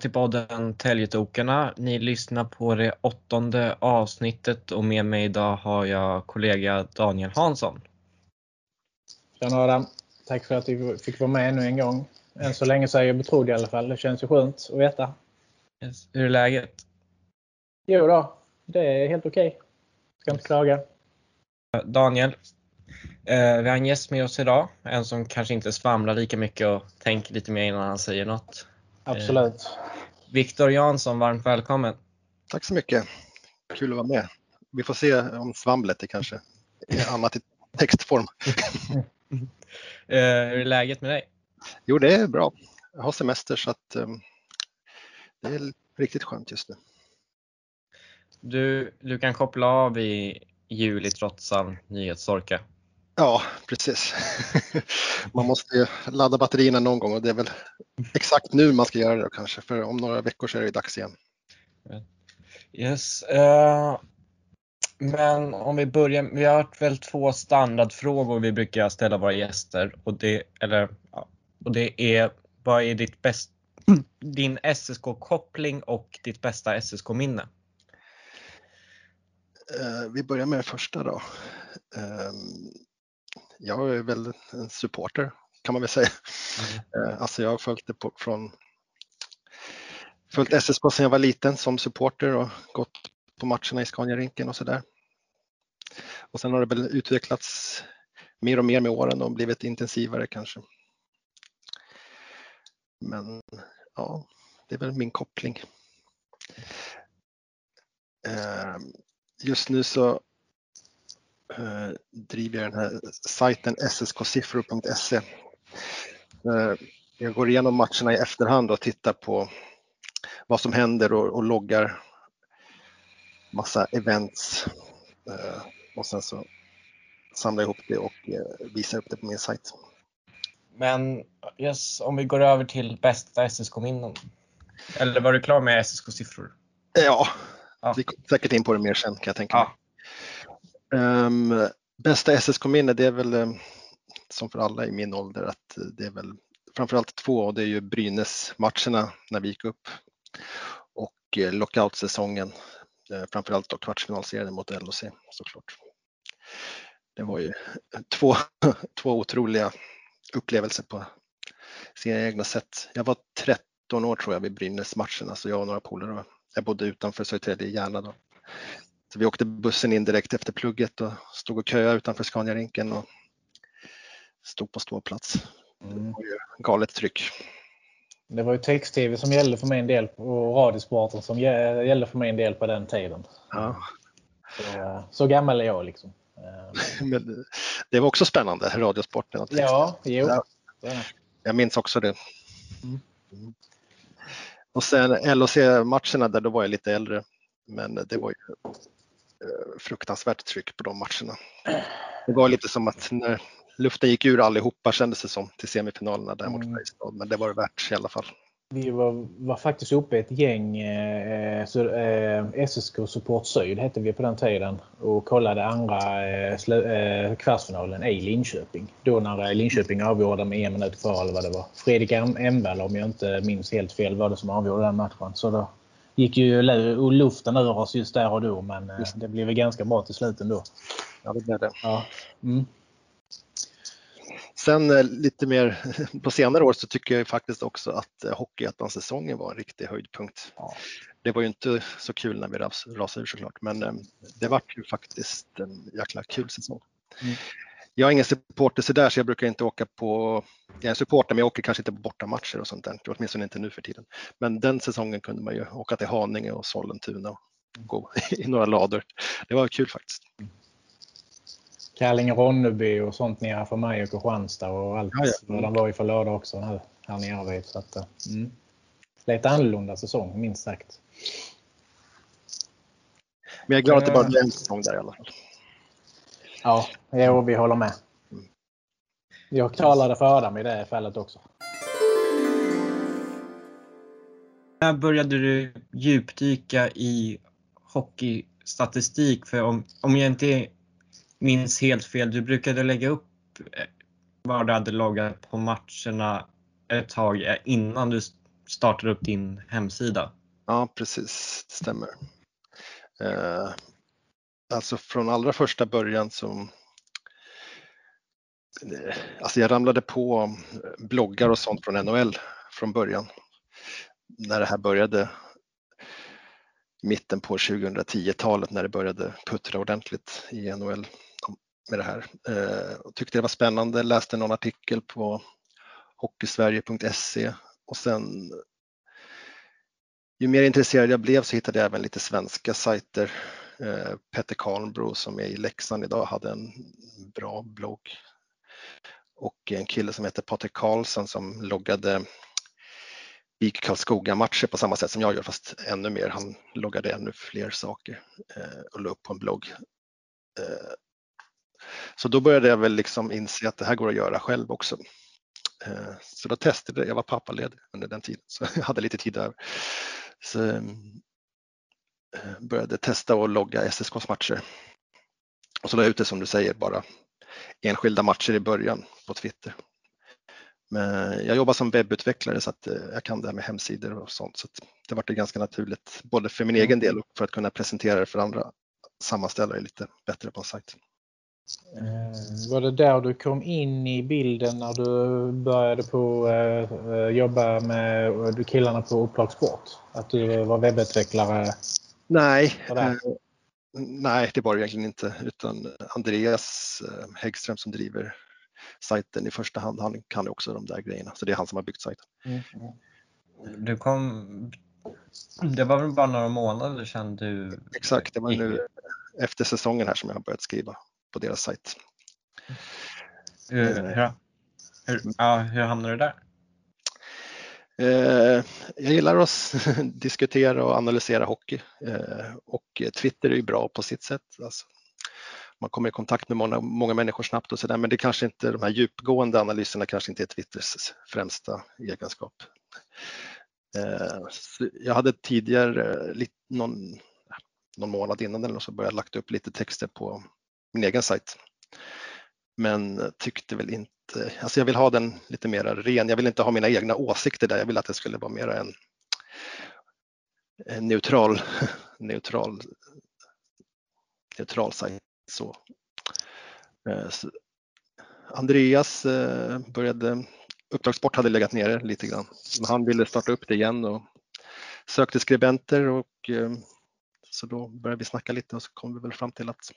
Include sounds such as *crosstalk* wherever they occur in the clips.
till podden Täljetokarna. Ni lyssnar på det åttonde avsnittet och med mig idag har jag kollega Daniel Hansson. Tjena Adam! Tack för att du fick vara med ännu en gång. Än så länge så är jag betrodd i alla fall. Det känns ju skönt att veta. Yes. Hur är läget? Jo då, det är helt okej. Okay. Ska inte klaga. Daniel, eh, vi har en gäst med oss idag. En som kanske inte svamlar lika mycket och tänker lite mer innan han säger något. Absolut. Viktor Jansson, varmt välkommen. Tack så mycket. Kul att vara med. Vi får se om svamlet är kanske är annat i textform. *laughs* eh, hur är läget med dig? Jo, det är bra. Jag har semester så att um, det är riktigt skönt just nu. Du, du kan koppla av i juli trots all nyhetssorka. Ja, precis. *laughs* Man måste ju ladda batterierna någon gång och det är väl exakt nu man ska göra det kanske, för om några veckor så är det dags igen. Yes. Uh, men om vi börjar, vi har väl två standardfrågor vi brukar ställa våra gäster och det, eller, och det är vad är ditt bäst, din SSK-koppling och ditt bästa SSK-minne? Uh, vi börjar med det första då. Uh, jag är väl en supporter kan man väl säga. Mm. Alltså jag har följt det på, från följt SSK sedan jag var liten som supporter och gått på matcherna i Scaniarinken och sådär. Och sen har det väl utvecklats mer och mer med åren och blivit intensivare kanske. Men ja, det är väl min koppling. Ehm, just nu så eh, driver jag den här sajten sskiffror.se. Eh, jag går igenom matcherna i efterhand och tittar på vad som händer och, och loggar massa events. Eh, och sen så samlar jag ihop det och visar upp det på min sajt. Men yes, om vi går över till bästa SSK-minnen. Eller var du klar med SSK-siffror? Ja, ja, vi kommer säkert in på det mer sen kan jag tänka mig. Ja. Um, bästa SSK-minne det är väl ehm, som för alla i min ålder att det är väl framförallt två och det är ju Brynäs-matcherna när vi gick upp och eh, lockoutsäsongen, lockout-säsongen. Framförallt då kvartsfinalserien mot LHC såklart. Det var ju två, *laughs* två otroliga upplevelser på sina egna sätt. Jag var 13 år tror jag vid Brynäs-matcherna så jag och några polare, jag bodde utanför Södertälje i Järna då. Så vi åkte bussen in direkt efter plugget och stod och köade utanför Scaniarinken och stod på ståplats. Mm. Det var ju galet tryck. Det var ju text-tv som gällde för mig en del och Radiosporten som gällde för mig en del på den tiden. Ja. Så, så gammal är jag liksom. *laughs* Men det var också spännande, Radiosporten. Ja, jo. Ja. Jag minns också det. Mm. Och sen LHC-matcherna där då var jag lite äldre. Men det var ju Eh, fruktansvärt tryck på de matcherna. Det var lite som att när luften gick ur allihopa kändes det som till semifinalerna där mot mm. Färjestad. Men det var det värt i alla fall. Vi var, var faktiskt uppe ett gäng eh, så, eh, SSK Support Syd hette vi på den tiden och kollade andra eh, eh, kvartsfinalen i Linköping. Då när Linköping avgjorde med en minut kvar eller vad det var. Fredrik Emberg om jag inte minns helt fel var det som avgjorde den matchen. Så då gick ju luften ur oss just där och då men just. det blev ganska bra till slut ändå. Ja, det blev det. Ja. Mm. Sen eh, lite mer *laughs* på senare år så tycker jag faktiskt också att eh, Hockeyettan-säsongen var en riktig höjdpunkt. Ja. Det var ju inte så kul när vi rasade ur såklart men eh, det var ju faktiskt en jäkla kul säsong. Mm. Jag är ingen supporter så där så jag brukar inte åka på, jag är en supporter men jag åker kanske inte på bortamatcher och sånt där, åtminstone inte nu för tiden. Men den säsongen kunde man ju åka till Haninge och Sollentuna och gå *laughs* i några lador. Det var kul faktiskt. Kallinge-Ronneby och sånt nere för mig och Kristianstad och allt ja, ja. vad de var i för lådor också här, här nere vid. Så att, eh, mm. Lite annorlunda säsong minst sagt. Men jag är glad att det bara blev en säsong där i alla fall. Ja, jo, vi håller med. Jag talade för Adam i det fallet också. När började du djupdyka i hockeystatistik? För om, om jag inte minns helt fel, du brukade lägga upp vad du hade loggat på matcherna ett tag innan du startade upp din hemsida. Ja, precis, det stämmer. Alltså från allra första början som... Alltså jag ramlade på bloggar och sånt från NHL från början. När det här började mitten på 2010-talet när det började puttra ordentligt i NHL med det här. Eh, och tyckte det var spännande, läste någon artikel på hockeysverige.se och sen ju mer intresserad jag blev så hittade jag även lite svenska sajter. Eh, Petter Karnbro som är i Leksand idag hade en bra blogg. Och en kille som heter Patrik Karlsson som loggade IK Karlskoga-matcher på samma sätt som jag gör fast ännu mer. Han loggade ännu fler saker eh, och la upp på en blogg. Eh, så då började jag väl liksom inse att det här går att göra själv också. Så då testade jag, jag var pappaledig under den tiden så *laughs* jag hade lite tid över. Så ehm, Eh, började testa och logga SSKs matcher. Och så la jag ut det som du säger, bara enskilda matcher i början på Twitter. Men jag jobbar som webbutvecklare så att eh, jag kan det här med hemsidor och sånt så det vart det ganska naturligt både för min egen del och för att kunna presentera det för andra sammanställare lite bättre på en sajt. Eh, var det där du kom in i bilden när du började på jobba med killarna på Upplagssport? Att du var webbutvecklare? Nej, äh, nej det var det egentligen inte utan Andreas Häggström som driver sajten i första hand, han kan också de där grejerna så det är han som har byggt sajten. Mm. Du kom, det var väl bara några månader sedan du... Exakt, det var nu efter säsongen här som jag har börjat skriva på deras sajt. Hur, hur, hur, ja, hur hamnade du där? Eh, jag gillar att *laughs* diskutera och analysera hockey eh, och Twitter är ju bra på sitt sätt. Alltså, man kommer i kontakt med många, många människor snabbt och sådär men det kanske inte, de här djupgående analyserna kanske inte är Twitters främsta egenskap. Eh, jag hade tidigare, någon, någon månad innan eller så börjat lagt upp lite texter på min egen sajt. Men tyckte väl inte, Eh, alltså jag vill ha den lite mer ren, jag vill inte ha mina egna åsikter där, jag vill att det skulle vara mer en, en neutral, *laughs* neutral, neutral sajt. Så. Eh, så. Andreas eh, började, Uppdragssport hade legat nere lite grann, men han ville starta upp det igen och sökte skribenter och så då började vi snacka lite och så kom vi väl fram till att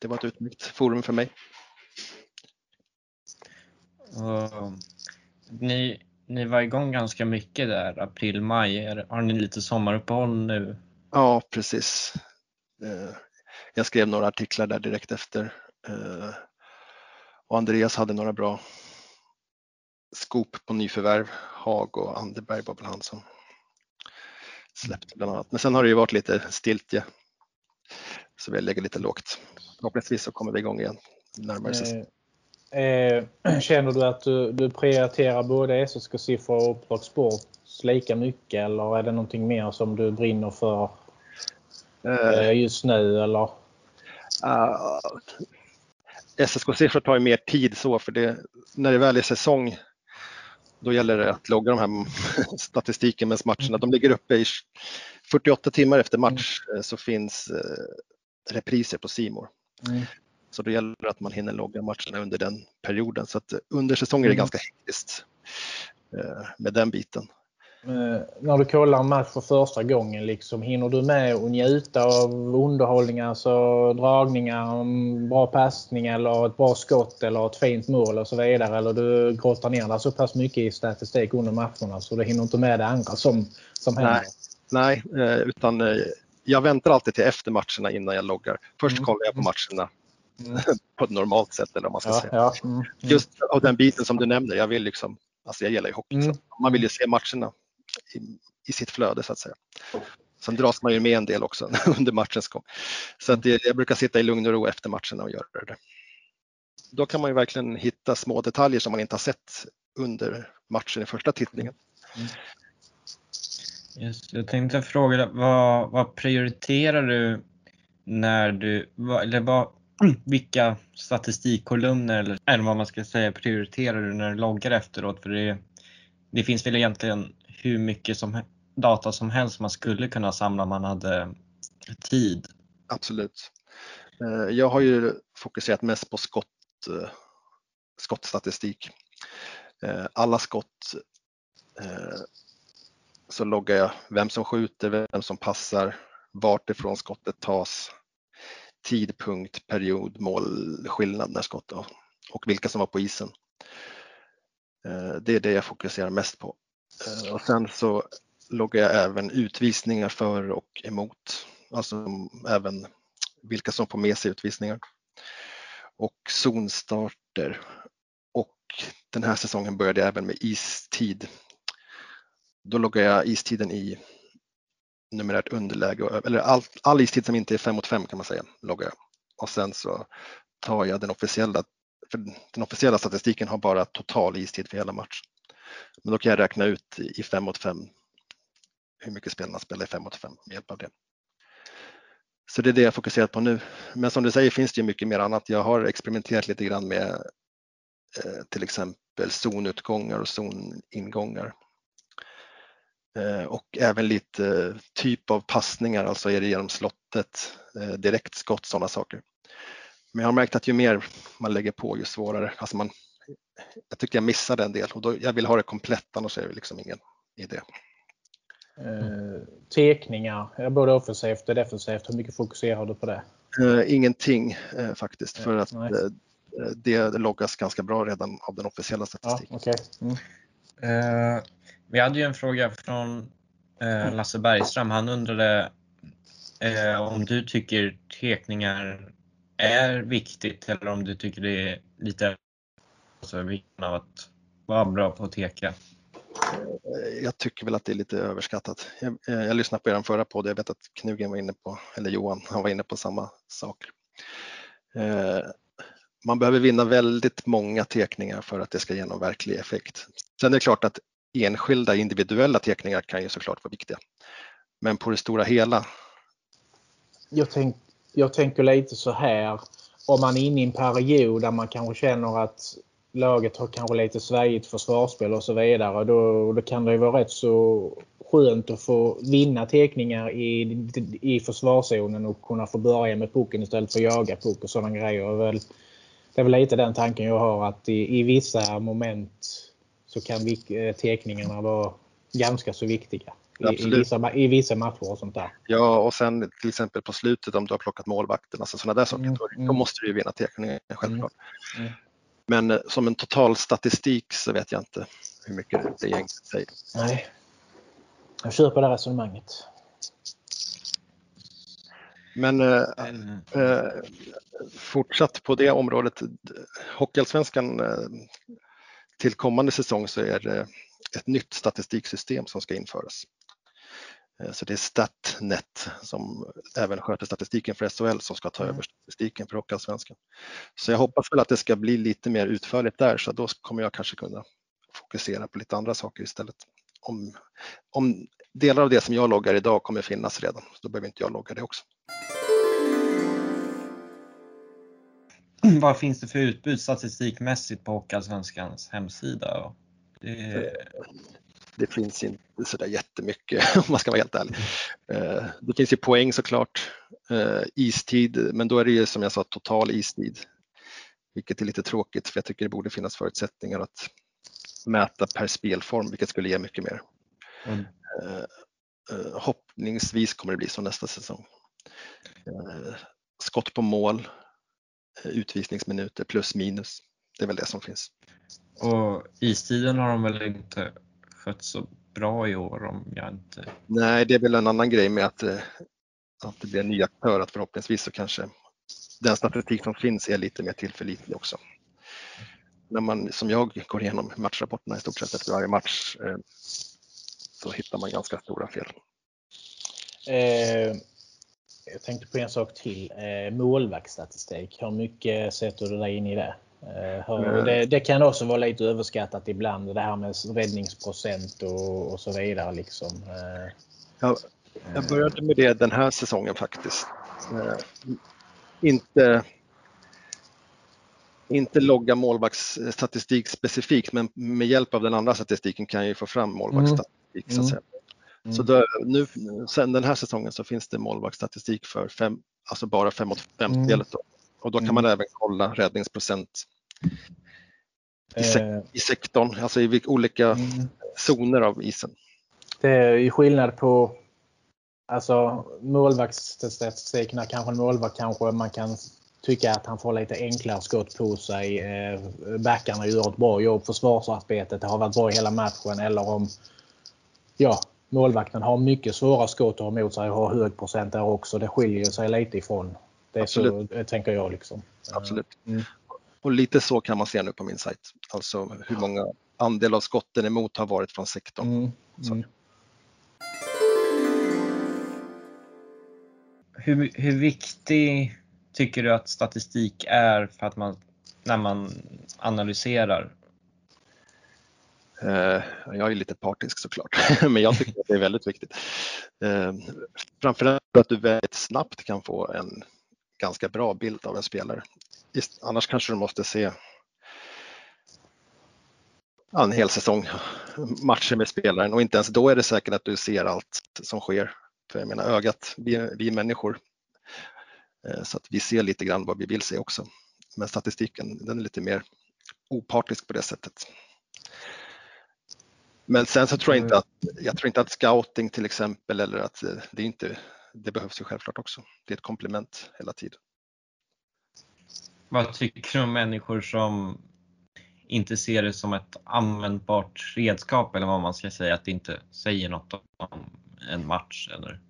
det var ett utmärkt forum för mig. Uh, ni, ni var igång ganska mycket där april, maj. Har ni lite sommaruppehåll nu? Ja, precis. Uh, jag skrev några artiklar där direkt efter uh, och Andreas hade några bra skop på nyförvärv. Hag och Anderberg var väl han som släppte bland annat. Men sen har det ju varit lite stiltje så vi lägger lite lågt. Förhoppningsvis så kommer vi igång igen närmare. Eh, eh, *clears throat* känner du att du, du prioriterar både SSK-siffror och Uppdrag Sport lika mycket eller är det någonting mer som du brinner för eh, just nu? Eller? Uh, SSK-siffror tar ju mer tid så för det, när det väl är säsong då gäller det att logga de här *laughs* statistiken med matcherna. De ligger uppe i 48 timmar efter match mm. så finns repriser på Simor. Mm. Så då gäller det att man hinner logga matcherna under den perioden. Så att under säsongen är det mm. ganska hektiskt eh, med den biten. Eh, när du kollar en match för första gången, liksom, hinner du med att njuta av underhållning, alltså dragningar, bra passning eller ett bra skott eller ett fint mål och så vidare? Eller du grottar ner dig så pass mycket i statistik under matcherna så du hinner inte med det andra som, som händer? Nej, nej eh, utan jag väntar alltid till efter matcherna innan jag loggar. Först mm. kollar jag på matcherna mm. *laughs* på ett normalt sätt eller om man ska ja, säga. Ja. Mm. mm. Just av den biten som du nämner, jag vill liksom, alltså jag gillar ju hockey, mm. man vill ju se matcherna i, i, sitt flöde så att säga. Sen dras man ju med en del också *laughs* under matchens gång. Så att jag, jag brukar sitta i lugn och ro efter matcherna och göra det. Då kan man ju verkligen hitta små detaljer som man inte har sett under matchen i första tittningen. Mm. Just, jag tänkte fråga vad, vad prioriterar du när du, vad, eller vad, vilka statistikkolumner eller, eller vad man ska säga prioriterar du när du loggar efteråt? För det, det finns väl egentligen hur mycket som, data som helst man skulle kunna samla om man hade tid. Absolut. Eh, jag har ju fokuserat mest på skott, eh, skottstatistik. Eh, alla skott så loggar jag vem som skjuter, vem som passar, vart ifrån skottet tas, tidpunkt, period, målskillnad när skottet och vilka som var på isen. Eh, det är det jag fokuserar mest på. Eh, och sen så loggar jag även utvisningar för och emot, alltså även vilka som får med sig utvisningar. Och zonstarter. Och den här säsongen började jag även med istid. Då loggar jag istiden i numerärt underläge, eller all, all istid som inte är 5 mot 5 kan man säga, loggar jag. Och sen så tar jag den officiella, för den officiella statistiken har bara total istid för hela matchen. Men då kan jag räkna ut i 5 mot 5 hur mycket spelarna spelar i 5 mot 5 med hjälp av det. Så det är det jag fokuserat på nu. Men som du säger finns det ju mycket mer annat. Jag har experimenterat lite grann med eh, till exempel zonutgångar och zoningångar. Eh, och även lite typ av passningar, alltså är det genom slottet, eh, direktskott, sådana saker. Men jag har märkt att ju mer man lägger på ju svårare. Alltså man, jag tycker jag missade en del och då, jag vill ha det komplett annars är det liksom ingen idé. Eh, tekningar, både offensivt och defensivt. Hur mycket fokuserar du på det? Eh, ingenting eh, faktiskt för att eh, det loggas ganska bra redan av den officiella statistiken. Ja, okay. mm. Eh, vi hade ju en fråga från eh, Lasse Bergström. Han undrade om du tycker tekningar är viktigt eller om du tycker det är lite alltså, vikten av att vara bra på att teka. Eh, jag tycker väl att det är lite överskattat. Jag, eh, jag lyssnade på er förra podd, jag vet att Knugen var inne på, eller Johan, han var inne på samma sak. Eh, man behöver vinna väldigt många tekningar för att det ska ge någon verklig effekt. Sen är det klart att enskilda individuella tekningar kan ju såklart vara viktiga. Men på det stora hela. Jag, tänk, jag tänker lite så här. Om man är inne i en period där man kanske känner att laget har kanske lite svajigt försvarsspel och så vidare. Då, då kan det vara rätt så skönt att få vinna teckningar i, i försvarszonen och kunna få börja med pucken istället för att jaga puck och sådana grejer. Det är väl lite den tanken jag har att i, i vissa moment så kan eh, teckningarna vara ganska så viktiga. I, i, vissa, I vissa matcher och sånt där. Ja, och sen till exempel på slutet om du har plockat målvakten, alltså sådana där saker, mm, då, då, mm. måste du ju vinna teckningen självklart. Mm, mm. Men eh, som en total statistik så vet jag inte hur mycket det egentligen säger. Nej, jag köper det resonemanget. Men eh, eh, fortsatt på det området, Hockeyallsvenskan eh, till kommande säsong så är det ett nytt statistiksystem som ska införas. Eh, så det är Statnet som även sköter statistiken för SHL som ska ta mm. över statistiken för Hockeyallsvenskan. Så jag hoppas väl att det ska bli lite mer utförligt där så då kommer jag kanske kunna fokusera på lite andra saker istället. Om, om delar av det som jag loggar idag kommer finnas redan, då behöver inte jag logga det också. *clears throat* Vad finns det för utbud statistikmässigt på Hockeyallsvenskans hemsida? Det det finns inte sådär jättemycket *laughs* om man ska vara helt ärlig. Eh, det finns ju poäng såklart, eh, istid, men då är det ju som jag sa total istid. Vilket är lite tråkigt för jag tycker det borde finnas förutsättningar att mäta per spelform, vilket skulle ge mycket mer. Mm. Eh, hoppningsvis kommer det bli så nästa säsong. Skott på mål, utvisningsminuter plus minus. Det är väl det som finns. Och istiden har de väl inte skött så bra i år om jag inte... Nej, det är väl en annan grej med att, eh, att det blir en ny aktör att förhoppningsvis så kanske den statistik som finns är lite mer tillförlitlig också. När man som jag går igenom matchrapporterna i stort sett efter varje match eh, så hittar man ganska stora fel. Eh, jag tänkte på en sak till. Eh, målvaktsstatistik. Hur mycket sätter du dig in i det? Eh, det, det, kan också vara lite överskattat ibland det här med räddningsprocent och, och så vidare. Liksom. Eh, ja, jag började med det den här säsongen faktiskt. Inte, inte logga målvaktsstatistik specifikt men med hjälp av den andra statistiken kan jag få fram målvaktsstatistik. statistik. Så, att säga. Mm. så då, nu, sen den här säsongen så finns det målvaktsstatistik för fem, alltså bara 5 mot 5-spelet. Mm. Och då kan man även kolla räddningsprocent i, sek eh. i sektorn, alltså i olika mm. zoner av isen. Det är ju skillnad på alltså målvaktsstatistiken, kanske en målvakt kanske man kan tycka att han får lite enklare skott på sig. Eh, backarna gör ett bra jobb. Försvarsarbetet har varit bra hela matchen. Eller om ja, målvakten har mycket svåra skott att ha emot sig och har hög procent där också. Det skiljer sig lite ifrån. Det är Absolut. så tänker jag. Liksom. Absolut. Mm. Och lite så kan man se nu på min sajt. Alltså hur många andel av skotten emot har varit från sektorn. Mm. Mm. Hur, hur viktig tycker du att statistik är för att man, när man analyserar? Eh, jag är lite partisk såklart, *laughs* men jag tycker att det är väldigt viktigt. Eh, framförallt att du väldigt snabbt kan få en ganska bra bild av en spelare. Annars kanske du måste se en hel säsong matcher med spelaren och inte ens då är det säkert att du ser allt som sker. För jag menar ögat, vi, vi är människor eh, så att vi ser lite grann vad vi vill se också. Men statistiken den är lite mer opartisk på det sättet. Men sen så tror jag inte att, jag tror inte att scouting till exempel eller att eh, det inte, det behövs ju självklart också. Det är ett komplement hela tiden. Vad tycker du om människor som inte ser det som ett användbart redskap eller vad man ska säga, att det inte säger något om en match eller?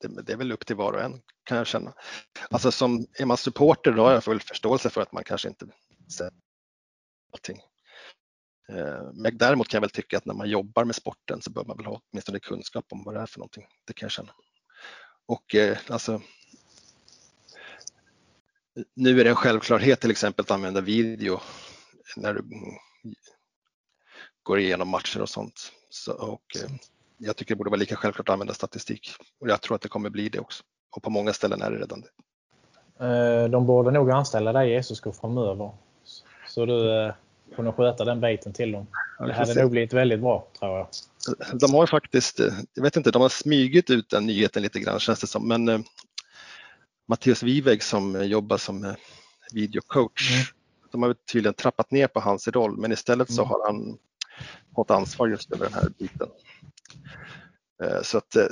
det, det, är väl upp till var och en kan jag känna. Alltså som, är man supporter då har jag full förståelse för att man kanske inte säger allting. Eh, men däremot kan jag väl tycka att när man jobbar med sporten så bör man väl ha åtminstone kunskap om vad det är för någonting. Det kan jag känna. Och eh, alltså nu är det en självklarhet till exempel att använda video när du går igenom matcher och sånt. Så, och, eh, jag tycker det borde vara lika självklart att använda statistik och jag tror att det kommer bli det också. Och på många ställen är det redan det. De borde nog anställa dig i SSK framöver. Så du eh, kunde sköta den biten till dem. Det hade nog blivit väldigt bra tror jag. De har faktiskt, eh, jag vet inte, de har smygit ut den nyheten lite grann känns det som. Men eh, Mattias Wiveg som jobbar som videocoach, mm. de har tydligen trappat ner på hans roll men istället så mm. har han fått ansvar just över den här biten. Eh, så att eh,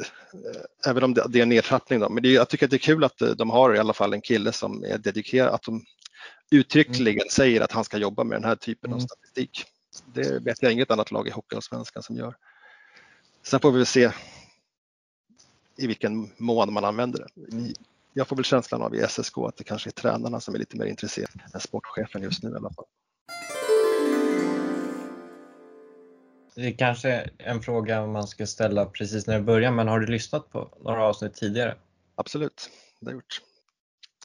även om det är en nedtrappning då, men det, jag tycker att det är kul att eh, de har i alla fall en kille som är dedikerad, att de uttryckligen mm. säger att han ska jobba med den här typen mm. av statistik. Det vet jag inget annat lag i Hockeyallsvenskan som gör. Sen får vi väl se i vilken mån man använder det. Mm. Jag får väl känslan av i SSK att det kanske är tränarna som är lite mer intresserade än sportchefen just nu i alla fall. Det är kanske en fråga man ska ställa precis när vi börjar, men har du lyssnat på några avsnitt tidigare? Absolut, det har jag gjort.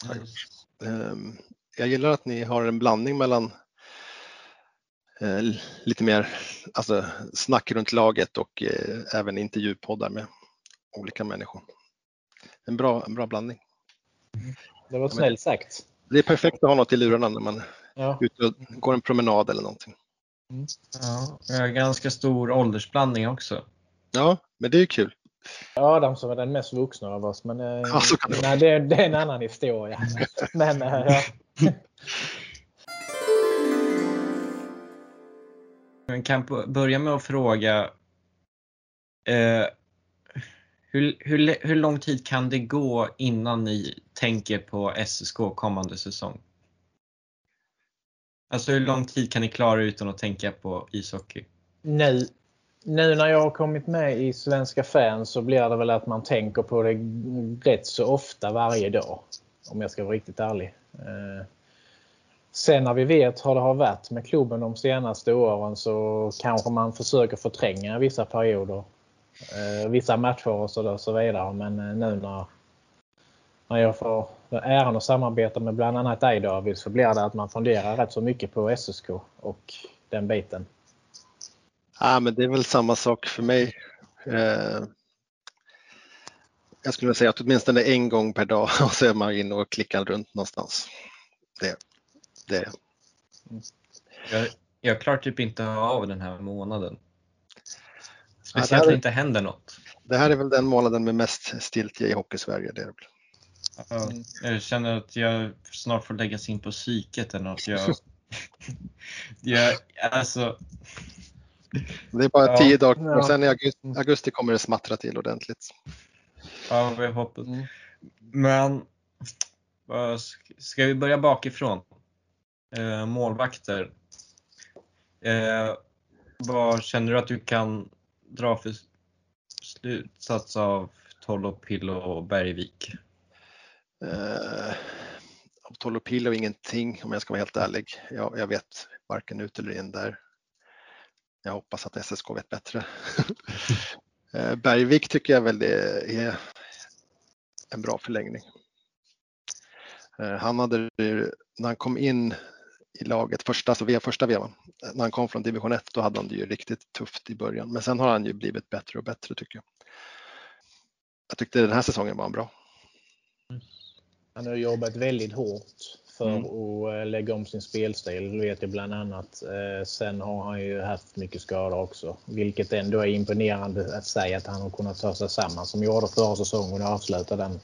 Jag, har gjort. Jag gillar att ni har en blandning mellan eh, lite mer alltså, snack runt laget och eh, även intervjupoddar med olika människor. En bra, en bra blandning. Det var snällt sagt. Det är perfekt att ha något i lurarna när man ja. går en promenad eller någonting. Mm. Ja, jag har ganska stor åldersblandning också. Ja, men det är kul. Adam som är den mest vuxna av oss, men eh, ja, det, nej, det, det, är en annan historia. *laughs* men, eh, ja. Jag kan börja med att fråga eh, hur, hur, hur lång tid kan det gå innan ni tänker på SSK kommande säsong? Alltså hur lång tid kan ni klara utan att tänka på ishockey? Nu, nu när jag har kommit med i Svenska fans så blir det väl att man tänker på det rätt så ofta varje dag. Om jag ska vara riktigt ärlig. Eh, Sen när vi vet hur det har varit med klubben de senaste åren så kanske man försöker förtränga vissa perioder. Eh, vissa matcher och så, vidare. Men eh, nu när när jag får äran att samarbeta med bland annat dig David så blir det att man funderar rätt så mycket på SSK och den biten. Ja, men det är väl samma sak för mig. Eh, jag skulle säga att åtminstone en gång per dag *laughs* så är man inne och klickar runt någonstans. Det, det. Jag, jag klarar typ inte av den här månaden. Speciellt när det inte händer något. Det här är väl den månaden med mest stiltje i Hockey-Sverige. Det är det Ja, jag känner att jag snart får läggas in på psyket eller något. Jag, *laughs* jag, alltså, det är bara ja, tio dagar ja. och sen i augusti, augusti, kommer det smattra till ordentligt. Ja, vi hoppas. Mm. Men ska vi börja bakifrån? Eh, målvakter. Eh, vad känner du att du kan dra för slutsats av Tolopillo och Bergvik? Eh, av Tolopillo ingenting om jag ska vara helt ärlig. Jag, jag vet varken ut eller in där. Jag hoppas att SSK vet bättre. *laughs* Eh, Bergvik tycker jag väl det är en bra förlängning. Eh, han hade, när han kom in i laget, första, alltså första vevan, när han kom från division 1, då hade han det ju riktigt tufft i början. Men sen har han ju blivit bättre och bättre tycker jag. Jag tyckte den här säsongen var bra. Han har jobbat väldigt hårt för mm. att eh, lägga om sin spelstil. Det vet jag bland annat. Eh, sen har han ju haft mycket skador också. Vilket ändå är imponerande att säga att han har kunnat ta sig samman som gjorde förra säsongen och avsluta den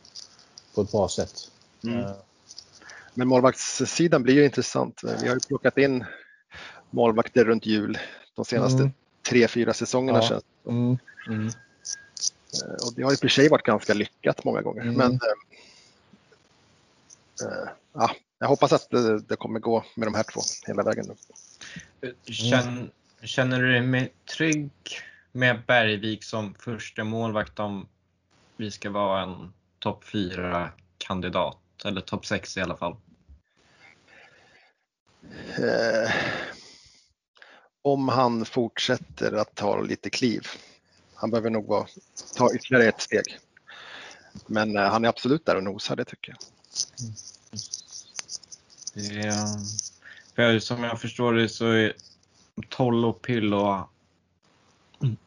på ett bra sätt. Mm. Eh. Men målvaktssidan blir ju intressant. Vi har ju plockat in målvakter runt jul de senaste mm. tre, fyra säsongerna. Ja. Mm. Mm. Och det har i och för sig varit ganska lyckat många gånger. Mm. Men äh, ja, jag hoppas att det, det, kommer gå med de här två hela vägen. Nu. Känner, känner du dig trygg med Bergvik som första målvakt om vi ska vara en topp 4 Eller topp 6 i alla fall. Eh, om han fortsätter att ta lite kliv. Han behöver nog vara, ta ytterligare ett steg. Men eh, han är absolut där och nosar, det tycker jag. Det för som jag förstår det så är Toll och Pillo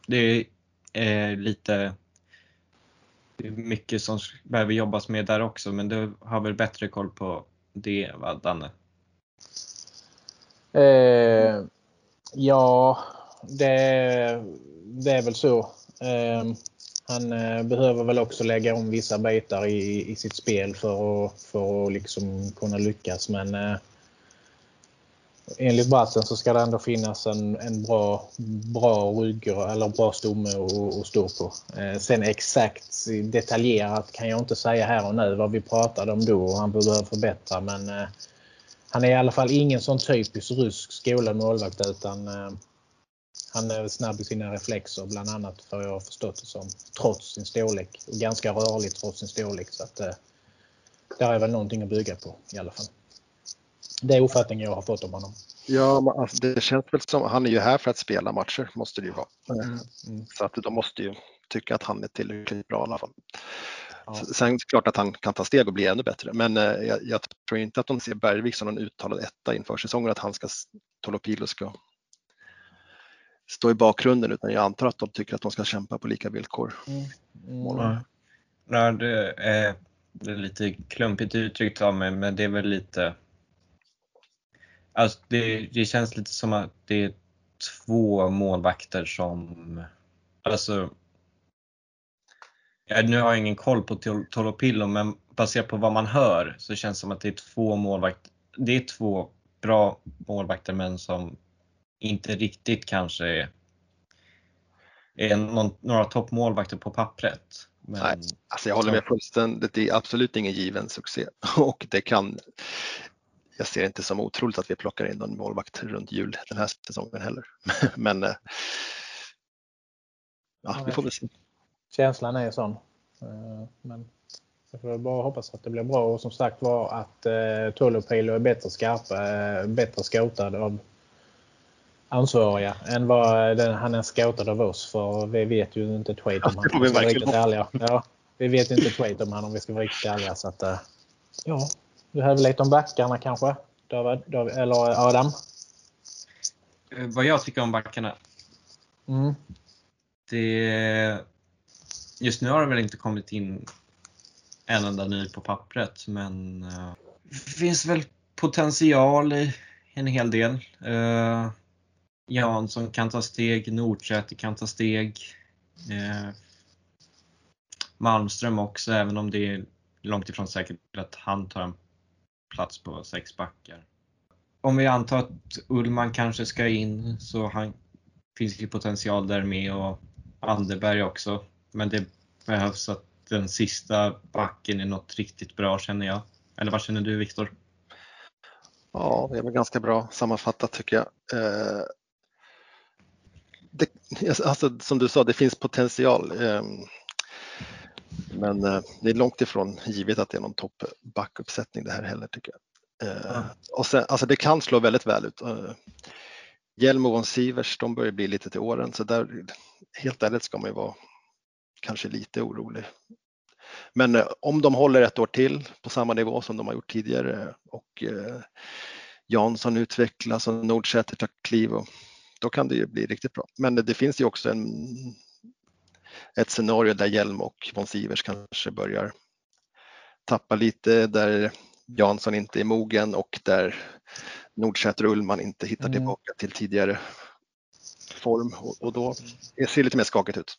det är lite det är mycket som behöver jobbas med där också, men du har väl bättre koll på det, va, Danne? Eh, ja, det, det, är väl så. Eh, han eh, behöver väl också lägga om vissa bitar i, i sitt spel för att, för att liksom kunna lyckas. Men eh, enligt Brassen så ska det ändå finnas en, en bra, bra rygg eller bra stomme att stå på. Eh, sen exakt detaljerat kan jag inte säga här och nu vad vi pratade om då och han behöver förbättra men eh, han är i alla fall ingen sån typisk rysk skolad målvakt utan eh, han är snabb i sina reflexer bland annat för jag har förstått det som. Trots sin storlek och ganska rörlig trots sin storlek. Så att, eh, där är väl någonting att bygga på i alla fall. Det är uppfattningen jag har fått om honom. Ja, alltså det känns väl som, han är ju här för att spela matcher, måste det ju vara. Mm, mm. Så att de måste ju tycka att han är tillräckligt bra i alla fall. Ja. Sen är det klart att han kan ta steg och bli ännu bättre, men eh, jag, jag tror inte att de ser Bergvik som någon uttalad etta inför säsongen, att han ska, Tolopilo ska stå i bakgrunden, utan jag antar att de tycker att de ska kämpa på lika villkor. Mm. Mm. Ja, det, är, det är lite klumpigt uttryckt av mig, men det är väl lite Alltså det, det, känns lite som att det är två målvakter som, alltså, nu har jag ingen koll på Tolopillo men baserat på vad man hör så känns det som att det är två målvakter, det är två bra målvakter men som inte riktigt kanske är, är någon, några toppmålvakter på pappret. Men... Nej, alltså jag håller med fullständigt. Det är absolut ingen given succé *laughs* och det kan jag ser inte som otroligt att vi plockar in någon målvakt runt jul den här säsongen heller. *laughs* Men eh, ja, vi får väl se. Känslan är sån. Eh, men jag får bara hoppas att det blir bra och som sagt var att eh, Tullopilo är bättre skarpa, eh, bättre scoutad av ansvariga än vad den, han är scoutad av oss. För vi vet ju inte ett skit om honom. Vi, vi, ja, vi vet inte ett skit om honom om vi ska vara riktigt ärliga. Så att, ja, du hade väl lite om backarna kanske? David, David, eller Adam? Eh, vad jag tycker om backarna? Mm. Det, just nu har det väl inte kommit in en enda ny på pappret men uh, det finns väl potential i en hel del. Uh, Jansson kan ta steg, Nordsäter kan ta steg. Eh, Malmström också, även om det är långt ifrån säkert att han tar en plats på sex backar. Om vi antar att Ullman kanske ska in så han, finns ju potential där med och Anderberg också. Men det behövs att den sista backen är något riktigt bra känner jag. Eller vad känner du Viktor? Ja, det är väl ganska bra sammanfattat tycker jag. Eh, det, alltså, som du sa, det finns potential. Eh, men eh, det är långt ifrån givet att det är någon topp backuppsättning det här heller tycker jag. Mm. Och sen, alltså det kan slå väldigt väl ut. Eh, Hjelm och von Sivers, de börjar bli lite till åren så där, helt ärligt ska man ju vara kanske lite orolig. Men om de håller ett år till på samma nivå som de har gjort tidigare och Jansson utvecklas och Nordsäter tar kliv, och, då kan det ju bli riktigt bra. Men det finns ju också en, ett scenario där Hjelm och von Sivers kanske börjar tappa lite, där Jansson inte är mogen och där Nordsäter och Ullman inte hittar mm. tillbaka till tidigare form och, då ser det lite mer skakigt ut.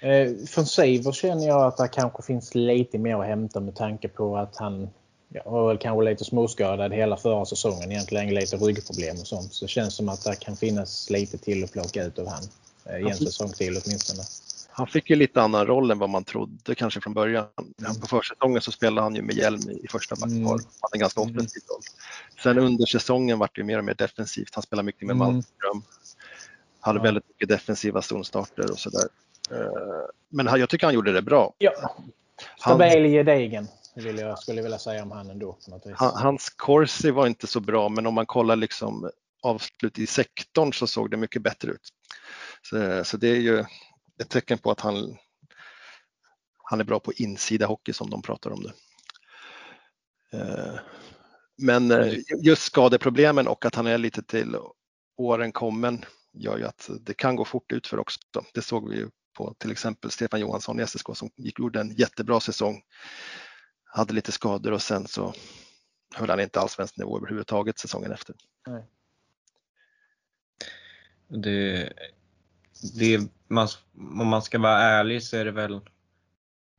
Eh, från Saver känner jag att det kanske finns lite mer att hämta med tanke på att han ja, var väl kanske lite småskadad hela förra säsongen. Egentligen lite ryggproblem och sånt. Så det känns som att det kan finnas lite till att plocka ut av han. Eh, I en säsong till åtminstone. Han fick ju lite annan roll än vad man trodde kanske från början. Mm. På försäsongen så spelade han ju med hjälm i första backpar. Mm. Han hade en ganska mm. offensiv roll. Sen under säsongen var det mer och mer defensivt. Han spelade mycket med mm. Malmström. Hade ja. väldigt mycket defensiva stonstarter och sådär. Eh, men jag tycker han gjorde det bra. Ja. Stabil i gedigen vill jag skulle vilja säga om han ändå. På något vis. Hans corsi var inte så bra men om man kollar liksom avslut i sektorn så såg det mycket bättre ut. Så, så det är ju ett tecken på att han, han är bra på insida hockey som de pratar om det. Eh, men eh, just skadeproblemen och att han är lite till åren kommen gör ju att det kan gå fort ut för också. Det såg vi ju på till exempel Stefan Johansson i SSK som gick gjorde en jättebra säsong. Hade lite skador och sen så höll han inte allsvensk nivå överhuvudtaget säsongen efter. Nej. Det, det, man, om man ska vara ärlig så är det väl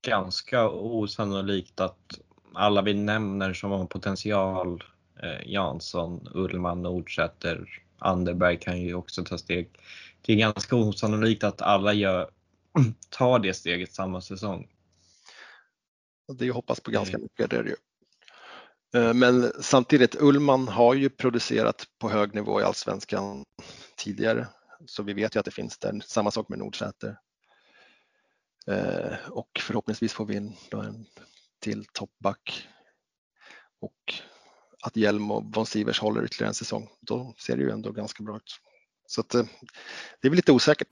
ganska osannolikt att alla vi nämner som har potential, eh, Jansson, Ullman, Nordsäter, Anderberg kan ju också ta steg. Det är ganska osannolikt att alla gör, *clears throat* tar det steget samma säsong. Det hoppas på ganska mm. mycket, det är det ju. Eh, men samtidigt, Ullman har ju producerat på hög nivå i Allsvenskan tidigare. Så vi vet ju att det finns där. Samma sak med Nordsäter. Eh, och förhoppningsvis får vi in en till toppback. Och att Hjelm och von Sivers håller ytterligare en säsong. Då ser det ju ändå ganska bra ut. Så att, eh, det är väl lite osäkert.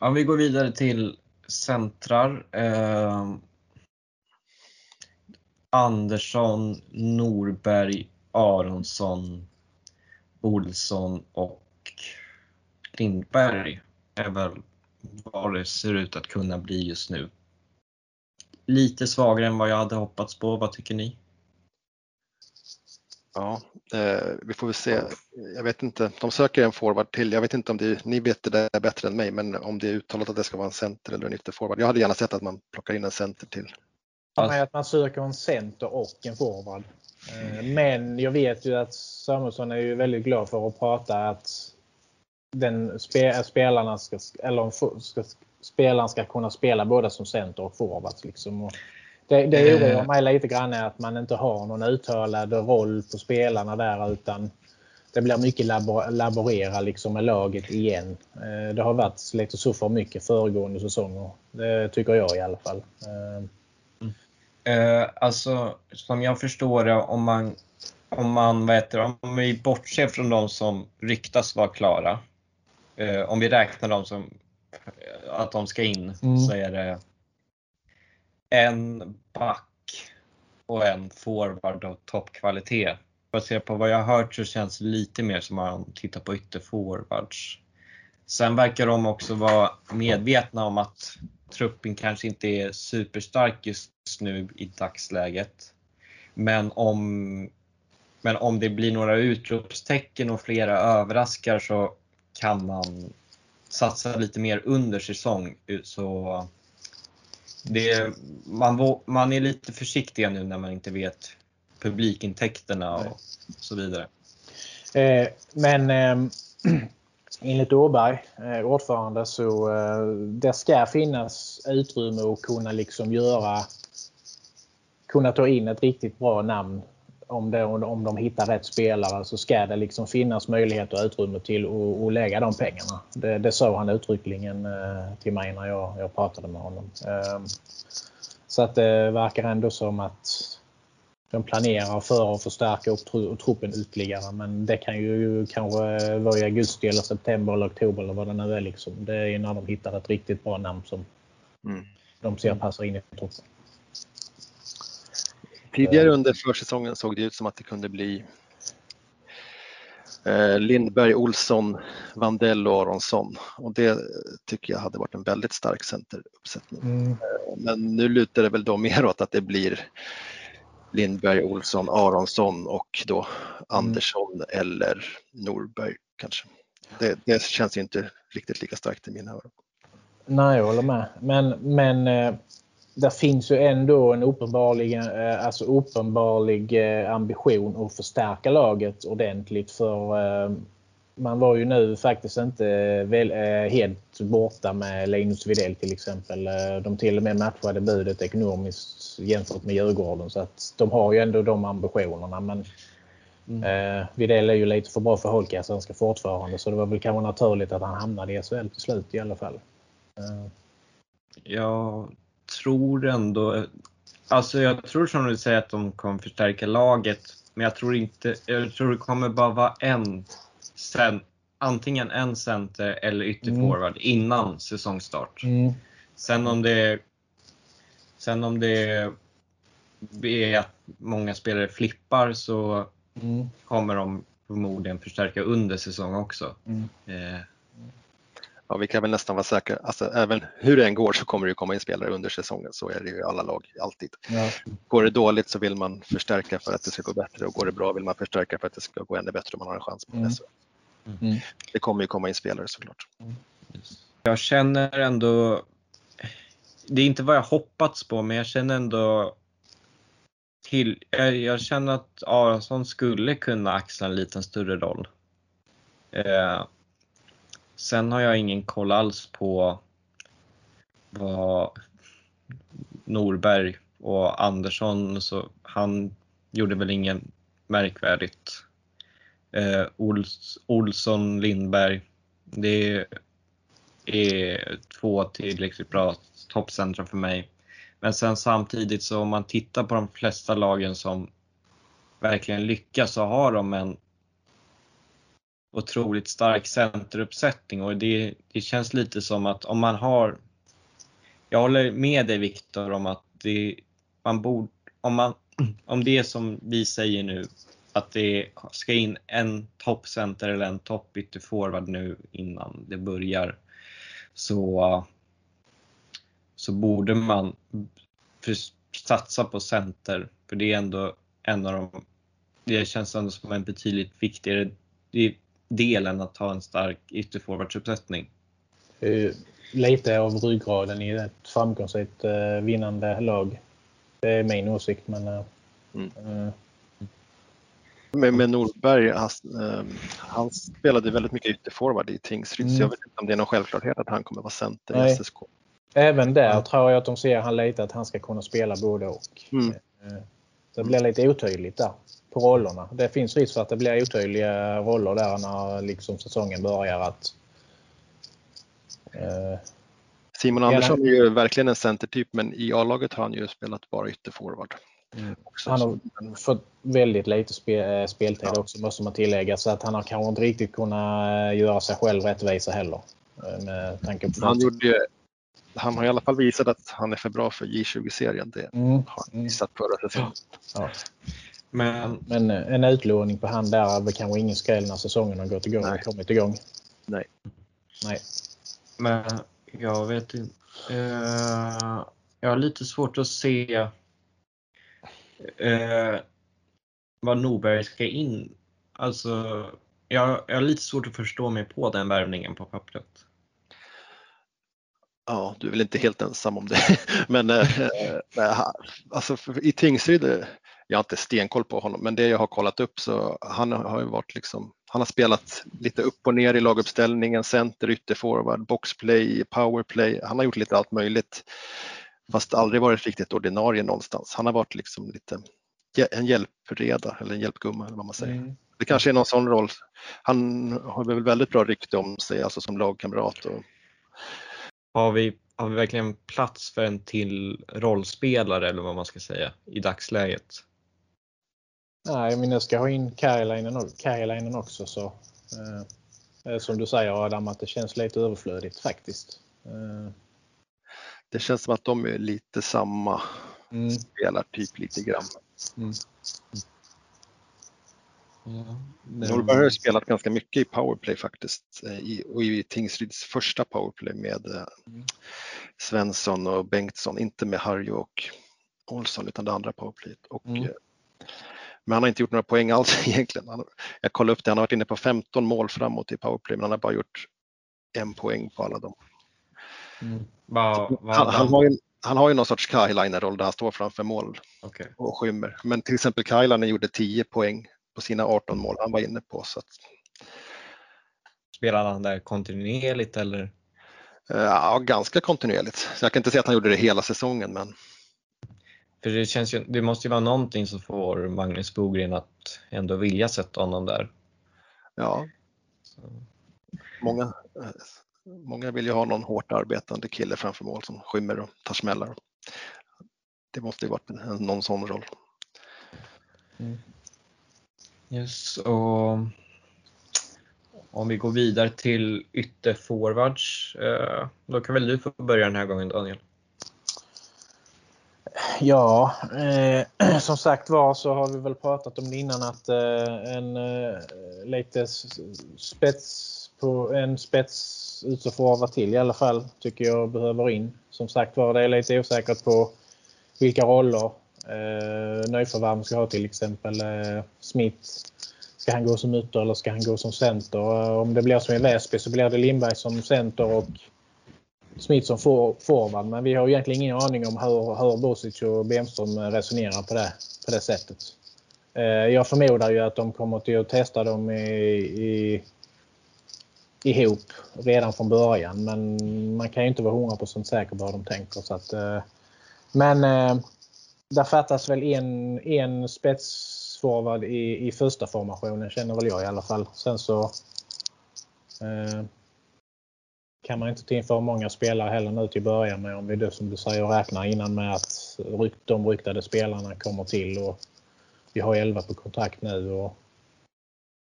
Om vi går vidare till centrar. Eh, Andersson, Norberg, Aronsson, Olsson och Lindberg är väl vad det ser ut att kunna bli just nu. Lite svagare än vad jag hade hoppats på. Vad tycker ni? Ja, eh, vi får väl se. Jag vet inte, de söker en forward till. Jag vet inte om det, ni vet det där bättre än mig, men om det är uttalat att det ska vara en center eller en ytterforward. Jag hade gärna sett att man plockar in en center till. Ja, att man söker en center och en forward. Eh, men jag vet ju att Samuelsson är ju väldigt glad för att prata att den spe, spelarna ska, eller ska, spelaren ska kunna spela både som center och forward. Liksom. Och det, det oroar eh. mig lite grann är att man inte har någon uttalad roll på spelarna där utan det blir mycket labor laborera liksom med laget igen. Eh, det har varit lite så för mycket föregående säsonger. Det tycker jag i alla fall. Eh, alltså, som jag förstår det, om man, om man vad heter, om vi bortser från de som ryktas vara klara. Eh, om vi räknar dem som att de ska in mm. så är det en back och en forward av toppkvalitet. Baserat på vad jag har hört så känns det lite mer som att man tittar på ytterforwards. Sen verkar de också vara medvetna om att truppen kanske inte är superstark just nu i dagsläget. Men om, men om det blir några utropstecken och flera överraskar så kan man satsa lite mer under säsong. Så det, man, man är lite försiktig nu när man inte vet publikintäkterna och så vidare. Eh, men eh, *clears throat* enligt Åberg, eh, ordförande, så eh, det ska finnas utrymme att kunna liksom göra kunna ta in ett riktigt bra namn om, det, om de hittar rätt spelare så ska det liksom finnas möjlighet och utrymme till att, att lägga de pengarna. Det, det sa han uttryckligen eh, till mig när jag, jag pratade med honom. Ehm, så att det verkar ändå som att de planerar för att förstärka upp truppen ytterligare men det kan ju kanske vara i augusti eller september eller oktober eller vad det nu är. Liksom. Det är när de hittar ett riktigt bra namn som mm. de ser passar in i truppen. Tidigare under försäsongen såg det ut som att det kunde bli eh, Lindberg, Olsson, Vandell och Aronsson och det tycker jag hade varit en väldigt stark centeruppsättning. Mm. Eh, men nu lutar det väl då mer åt att det blir Lindberg, Olsson, Aronsson och då mm. Andersson eller Norberg kanske. Det, det, känns inte riktigt lika starkt i mina öron. Nej, jag håller med. Men, men eh, det finns ju ändå en uppenbarlig, eh, alltså uppenbarlig eh, ambition att förstärka laget ordentligt för man var ju nu faktiskt inte väl, helt borta med Linus Widell till exempel. De till och med matchade budet ekonomiskt jämfört med Djurgården så att de har ju ändå de ambitionerna. Men mm. eh, Widell är ju lite för bra för Hockeyallsvenskan fortfarande så det var väl kanske naturligt att han hamnade i SHL till slut i alla fall. Eh. Ja, tror ändå, alltså jag tror som du säger att de kommer förstärka laget, men jag tror inte, jag tror det kommer bara vara en, sen, antingen en center eller ytterforward mm. innan säsongstart. Mm. Sen om det Sen om det är att många spelare flippar så mm. kommer de förmodligen förstärka under säsong också. Mm. Eh, ja, vi kan väl nästan vara säkra, alltså, även hur det än går så kommer det komma in spelare under säsongen, så är det ju i alla lag alltid. Ja. Går det dåligt så vill man förstärka för att det ska gå bättre och går det bra vill man förstärka för att det ska gå ännu bättre om man har en chans på mm. Mm. Det kommer ju komma in spelare såklart. Mm. Jag känner ändå, det är inte vad jag hoppats på, men jag känner ändå till, jag, jag känner att Aronsson skulle kunna axla en liten större roll. Eh, Sen har jag ingen koll alls på vad Norberg och Andersson, så han gjorde väl ingen märkvärdigt. Eh, Ols, Olsson, Lindberg, det är två tillräckligt bra toppcentra för mig. Men sen samtidigt så om man tittar på de flesta lagen som verkligen lyckas så har de en otroligt stark centeruppsättning och det, det känns lite som att om man har jag håller med dig Viktor om att det, man borde, om, man, om det är som vi säger nu, att det ska in en toppcenter eller en topp forward nu innan det börjar, så, så borde man satsa på center. För det är ändå en av de, det känns ändå som en betydligt viktigare, det delen att ha en stark ytterforwardsuppsättning. Lite av ryggraden i ett framgångsrikt eh, vinnande lag. Det är min åsikt. Men, eh, mm. Men med Norberg, han, han, spelade väldigt mycket ytterforward i Tingsryd mm. så jag vet inte om det är någon självklarhet att han kommer vara center Nej. i SSK. Även där mm. tror jag att de ser han lite att han ska kunna spela både och. Mm. Det blir lite otydligt där på rollerna. Det finns risk för att det blir otydliga roller där när liksom säsongen börjar. Att, eh, Simon Andersson är ju verkligen en centertyp men i A-laget har han ju spelat bara ytterforward. Mm. Han har fått väldigt lite spel, eh, speltid ja. också måste man tillägga så att han har kanske inte riktigt kunnat eh, göra sig själv rättvisa heller. Eh, med tanke på han, gjorde, han har i alla fall visat att han är för bra för J20-serien. Det mm. har han mm. visat förra säsongen. Ja. Men, men en utlåning på han där är väl kanske ingen skräll när säsongen har gått igång, Nej. kommit igång. Nej. Nej. Men jag vet inte. Uh, jag har lite svårt att se eh, vad Norberg ska in. Alltså, jag, jag har lite svårt att förstå mig på den värvningen på pappret. Ja, du är väl inte helt ensam om det. *laughs* Men eh, alltså, i Tingsryd, eh, jag har inte stenkoll på honom, men det jag har kollat upp så han har ju varit liksom, han har spelat lite upp och ner i laguppställningen, center, ytterforward, boxplay, powerplay. Han har gjort lite allt möjligt fast aldrig varit riktigt ordinarie någonstans. Han har varit liksom lite en hjälpreda eller en hjälpgumma eller vad man säger. Mm. Det kanske är någon sån roll. Han har väl väldigt bra rykte om sig, alltså som lagkamrat. Och... Har, vi, har vi verkligen plats för en till rollspelare eller vad man ska säga i dagsläget? Nej, men jag ska ha in Kajalainen också så eh, som du säger Adam att det känns lite överflödigt faktiskt. Eh. Det känns som att de är lite samma mm. spelartyp lite grann. Mm. Ja, Norberg har spelat ganska mycket i powerplay faktiskt eh, i, och i Tingsryds första powerplay med eh, mm. Svensson och Bengtsson, inte med Harry och Olsson utan det andra powerplayet. Och, mm. Eh, men han har inte gjort några poäng alls *laughs* egentligen. Han, jag kollade upp det, han har varit inne på 15 mål framåt i powerplay men han har bara gjort en poäng på alla dem. Mm. Va, va, han, han, har ju, han har ju någon sorts Kailainen-roll där han står framför mål okay. och skymmer. Men till exempel Kailainen gjorde 10 poäng på sina 18 mål han var inne på. Så att... Spelade han där kontinuerligt eller? Eh, ja, ganska kontinuerligt. Så jag kan inte säga att han gjorde det hela säsongen men för det, känns ju, det måste ju vara någonting som får Magnus Bogren att ändå vilja sätta honom där. Ja. Många, eh, många vill ju ha någon hårt arbetande kille framför mål som skymmer och tar smällar. Det måste ju varit någon sån roll. Mm. Yes, och om vi går vidare till ytterforwards, eh, då kan väl du få börja den här gången Daniel? Ja, eh, *clears throat* som sagt var så har vi väl pratat om det innan att eh, en eh, lite spets på en spets ytterforward till i alla fall tycker jag behöver in. Som sagt var, det är lite osäkert på vilka roller eh, nyförvärv ska ha till exempel eh, Smith. Ska han gå som ytter eller ska han gå som center? Eh, om det blir som i Väsby så blir det Lindberg som center och Smith som forward. Men vi har egentligen ingen aning om hur, hur Bosic och Bemström resonerar på det, på det sättet. Eh, jag förmodar ju att de kommer till att testa dem i, i, ihop redan från början. Men man kan ju inte vara 100% säker på vad de tänker. Så att, eh, men eh, där fattas väl en, en spetsforward i, i första formationen känner väl jag i alla fall. Sen så eh, kan man inte ta in för många spelare heller nu till början med om vi då som du säger räknar innan med att de ryktade spelarna kommer till och vi har 11 på kontrakt nu och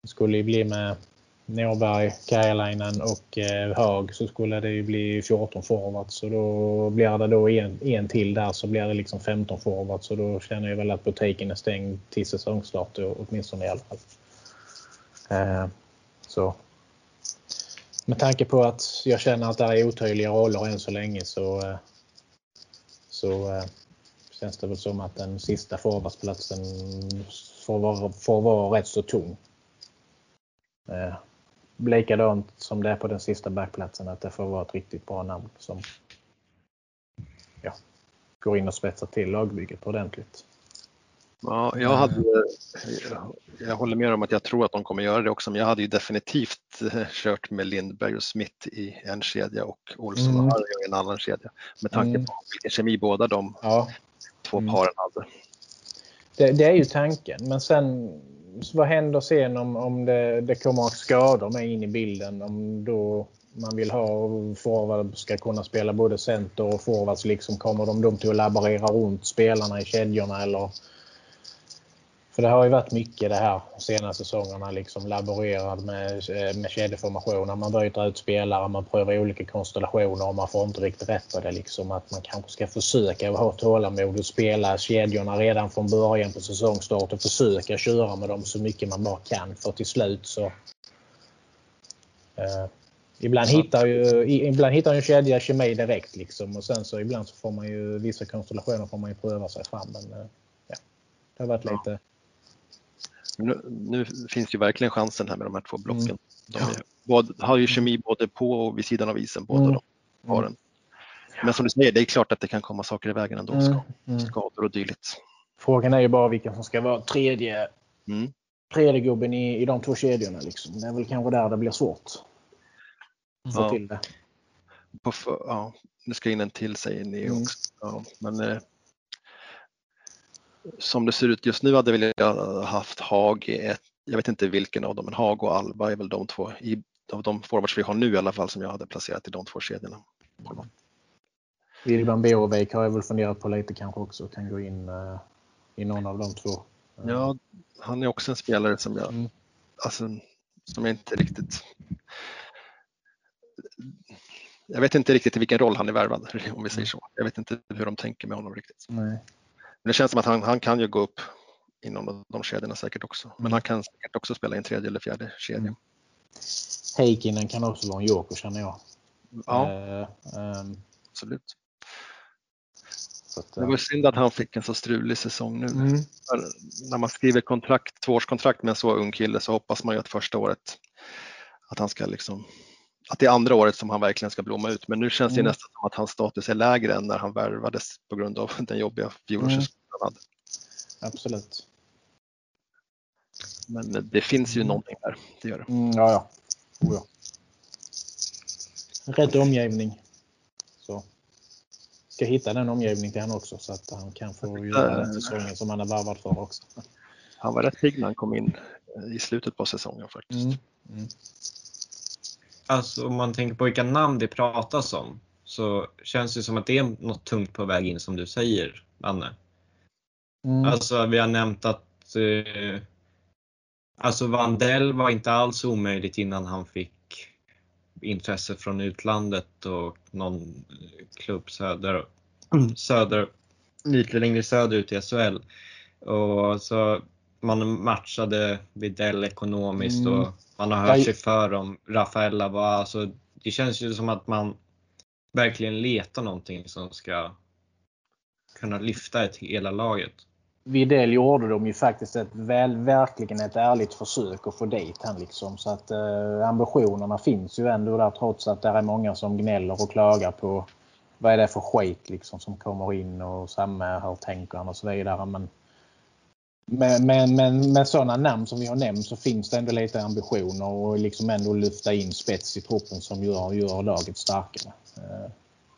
det skulle ju bli med Norberg, Kajalainen och eh, Hög så skulle det ju bli 14 forwards. Så då blir det då en, en till där så blir det liksom 15 forwards. Så då känner jag väl att butiken är stängd till säsongstart åtminstone i alla fall. Eh, så med tanke på att jag känner att det är otydliga roller än så länge så, eh, så känns det väl som att den sista forwardsplatsen får vara, får vara rätt så tung. Likadant som det är på den sista backplatsen att det får vara ett riktigt bra namn som ja, går in och spetsar till lagbygget ordentligt. Ja, jag, hade, jag håller med om att jag tror att de kommer göra det också, men jag hade ju definitivt eh, kört med Lindberg och Smith i en kedja och Olsson mm. och Harry i en annan kedja. Med tanke mm. på vilken kemi båda de ja. två mm. paren hade. Det, det, är ju tanken, men sen vad händer sen om, om det, det kommer skador med in i bilden? Om då man vill ha forward ska kunna spela både center och forwards, liksom kommer de då till att laborera runt spelarna i kedjorna eller för det har ju varit mycket det här senaste säsongerna, liksom laborerad med, eh, med kedjeformationer. Man byter ut spelare, man prövar olika konstellationer och man får inte riktigt rätt på det. Liksom. Att man kanske ska försöka ha tålamod och spela kedjorna redan från början på säsongstart och försöka köra med dem så mycket man bara kan. För till slut så... Eh, ibland, hittar ju, ibland hittar ju en kedja kemi direkt liksom och sen så ibland så får man ju vissa konstellationer får man ju pröva sig fram. Men, eh, ja, det har varit lite nu, nu, finns ju verkligen chansen här med de här två blocken. Mm. De är, både, har ju kemi både på och vid sidan av isen, båda mm. de paren. Men som du säger, det är klart att det kan komma saker i vägen ändå. Mm. mm. Skador och dylikt. Frågan är ju bara vilken som ska vara tredje, mm. tredje gubben i, i de två kedjorna. Liksom. Det är väl kanske där det blir svårt. Att få ja. till det. På ja, nu ska in en till säger ni mm. också. Ja, men, eh, som det ser ut just nu hade väl jag haft Hag i ett, jag vet inte vilken av dem, men Hag och Alba är väl de två, i, av de forwards vi har nu i alla fall, som jag hade placerat i de två kedjorna. Wilban Beovik har jag väl funderat på lite kanske också, kan gå in uh, i någon av de två. Ja, han är också en spelare som jag, mm. alltså, som jag inte riktigt jag vet inte riktigt i vilken roll han är värvad *laughs* om vi säger så. Jag vet inte hur de tänker med honom riktigt. Nej. Det känns som att han, han kan ju gå upp inom de kedjorna säkert också. Men han kan säkert också spela i en tredje eller fjärde kedja. Mm. Heikkinen kan också vara en joker känner jag. Ja, uh, um, absolut. Att, det var synd att han fick en så strulig säsong nu. Mm. När man skriver kontrakt, tvåårskontrakt med en så ung kille så hoppas man ju att första året att han ska liksom att det är andra året som han verkligen ska blomma ut. Men nu känns det mm. nästan som att hans status är lägre än när han värvades på grund av den jobbiga fjolårssäsongen mm. han hade. Absolut. Men det finns ju mm. någonting där. Det gör det. Mm, ja, ja. Oh, ja. Rätt omgivning. Så. Ska hitta den omgivningen till honom också så att han kan få göra den säsongen som han är varvad för också. Han var rätt pigg när han kom in i slutet på säsongen faktiskt. Mm. Mm alltså om man tänker på vilka namn det pratas om så känns det som att det är något tungt på väg in som du säger, Anne. Mm. Alltså vi har nämnt att eh, alltså Vandell var inte alls omöjligt innan han fick intresse från utlandet och någon klubb söder, söder lite längre söderut i SHL. Och så man matchade Videll ekonomiskt mm. och man har hört sig för om Rafaella var, alltså, det känns ju som att man verkligen letar någonting som ska kunna lyfta ett hela laget. Videll gjorde de ju faktiskt ett väl, verkligen ett ärligt försök att få dit han liksom. Så att eh, ambitionerna finns ju ändå där trots att det är många som gnäller och klagar på vad är det för skit liksom som kommer in och samma här tänker han och så vidare. Men men, men, men med sådana namn som vi har nämnt så finns det ändå lite ambitioner och liksom ändå lyfta in spets i truppen som gör, gör laget starkare. Eh,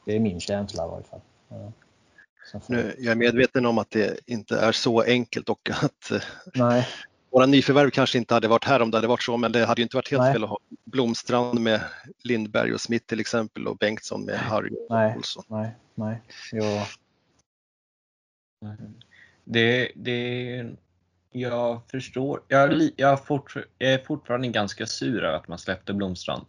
det är min känsla i varje fall. Nu, jag är medveten om att det inte är så enkelt och att eh, Nej. våra nyförvärv kanske inte hade varit här om det hade varit så, men det hade inte varit helt Nej. fel att ha Blomstrand med Lindberg och Smith till exempel och Bengtsson med Harry och Nej. Olsson. Nej, Nej. Jag, det, det, jag förstår. Jag, jag, fort, jag är fortfarande ganska sur över att man släppte Blomstrand.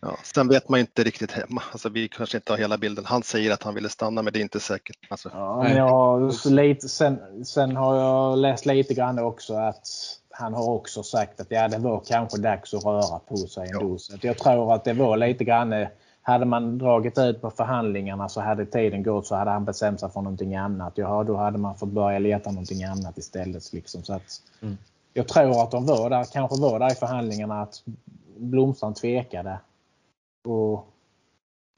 Ja, sen vet man inte riktigt hemma. Alltså, vi kanske inte har hela bilden. Han säger att han ville stanna men det är inte säkert. Alltså. Ja, jag lite, sen, sen har jag läst lite grann också att han har också sagt att ja, det var kanske dags att röra på sig ändå. Ja. jag tror att det var lite grann hade man dragit ut på förhandlingarna så hade tiden gått så hade han bestämt sig för någonting annat. Ja, då hade man fått börja leta någonting annat istället. Liksom. Så att, mm. Jag tror att de var där, kanske var där i förhandlingarna att Blomstrand tvekade. Och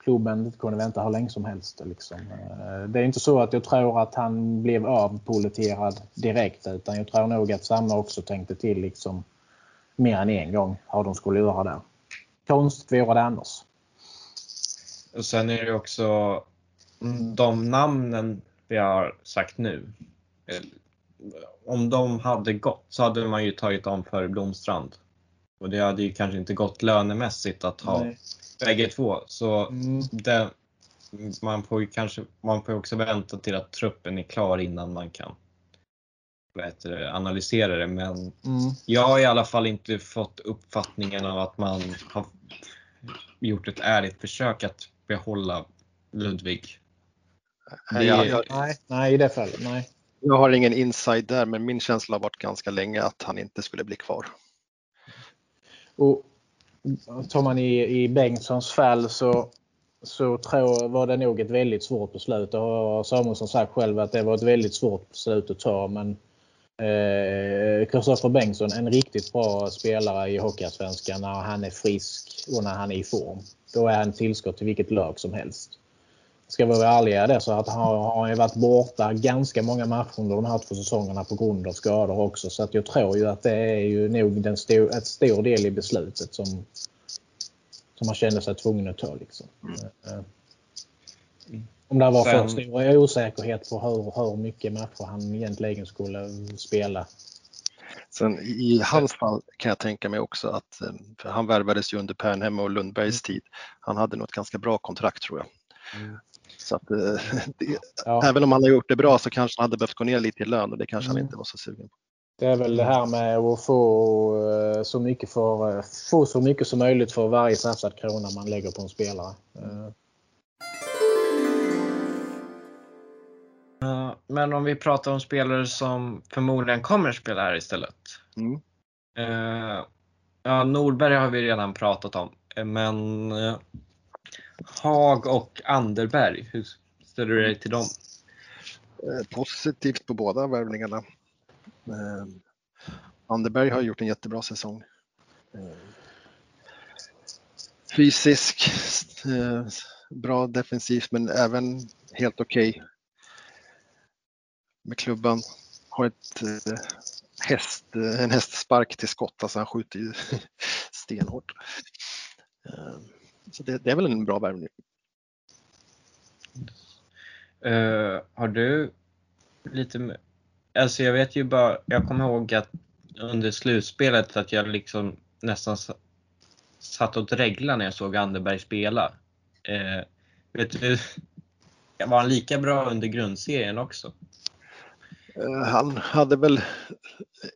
klubben kunde vänta hur länge som helst. Liksom. Eh, det är inte så att jag tror att han blev avpoliterad direkt utan jag tror nog att samma också tänkte till liksom mer än en gång hur de skulle göra där. Konstigt vore det annars. Och sen är det också de namnen vi har sagt nu. Om de hade gått så hade man ju tagit dem för Blomstrand. Och det hade ju kanske inte gått lönemässigt att ha Nej. Bägge två. Så mm. det, man får ju kanske, man får också vänta till att truppen är klar innan man kan det, analysera det. Men mm. jag har i alla fall inte fått uppfattningen av att man har gjort ett ärligt försök att behålla Ludvig? Det... Jag, nej, nej, i det fallet. Nej. Jag har ingen inside där, men min känsla har varit ganska länge att han inte skulle bli kvar. Och Tar man i, i Bengtssons fall så, så tror, var det nog ett väldigt svårt beslut. Det har Samuelsson sagt själv att det var ett väldigt svårt beslut att ta. Men eh, Kristoffer eh, Bengtsson, en riktigt bra spelare i Hockeyallsvenskan när han är frisk och när han är i form. Då är han tillskott till vilket lag som helst ska vi vara ärliga det så att han har varit borta ganska många matcher under de här två säsongerna på grund av skador också. Så att jag tror ju att det är ju nog den stor, ett stor del i beslutet som, som han kände sig tvungen att ta. Liksom. Mm. Om det var för stor osäkerhet på hur, hur mycket matcher han egentligen skulle spela. Sen i hans fall kan jag tänka mig också att, för han värvades ju under Pernhem och Lundbergs tid. Han hade nog ett ganska bra kontrakt tror jag. Mm. Så att, eh, *laughs* det, ja. Även om han har gjort det bra så kanske han hade behövt gå ner lite i lön och det kanske mm. han inte var så sugen på. Det är väl det här med att få eh, så mycket, för, eh, få så mycket som möjligt för varje satsad krona man lägger på en spelare. Men om vi pratar om spelare som förmodligen kommer spela här istället. Mm. Ja, Nordberg har vi redan pratat om, men Hag och Anderberg, hur ställer du dig till dem? Eh, positivt på båda värvningarna. Eh, Anderberg har gjort en jättebra säsong. Eh, Fysisk, bra defensivt men även helt okej okay med klubban. Har ett häst, en hästspark till skott, alltså han skjuter ju *laughs* stenhårt. Så det, det är väl en bra värvning. Uh, har du lite, alltså jag vet ju bara, jag kommer ihåg att under slutspelet att jag liksom nästan satt och dreglade när jag såg Anderberg spela. Uh, vet du, *laughs* var han lika bra under grundserien också? Eh, han hade väl,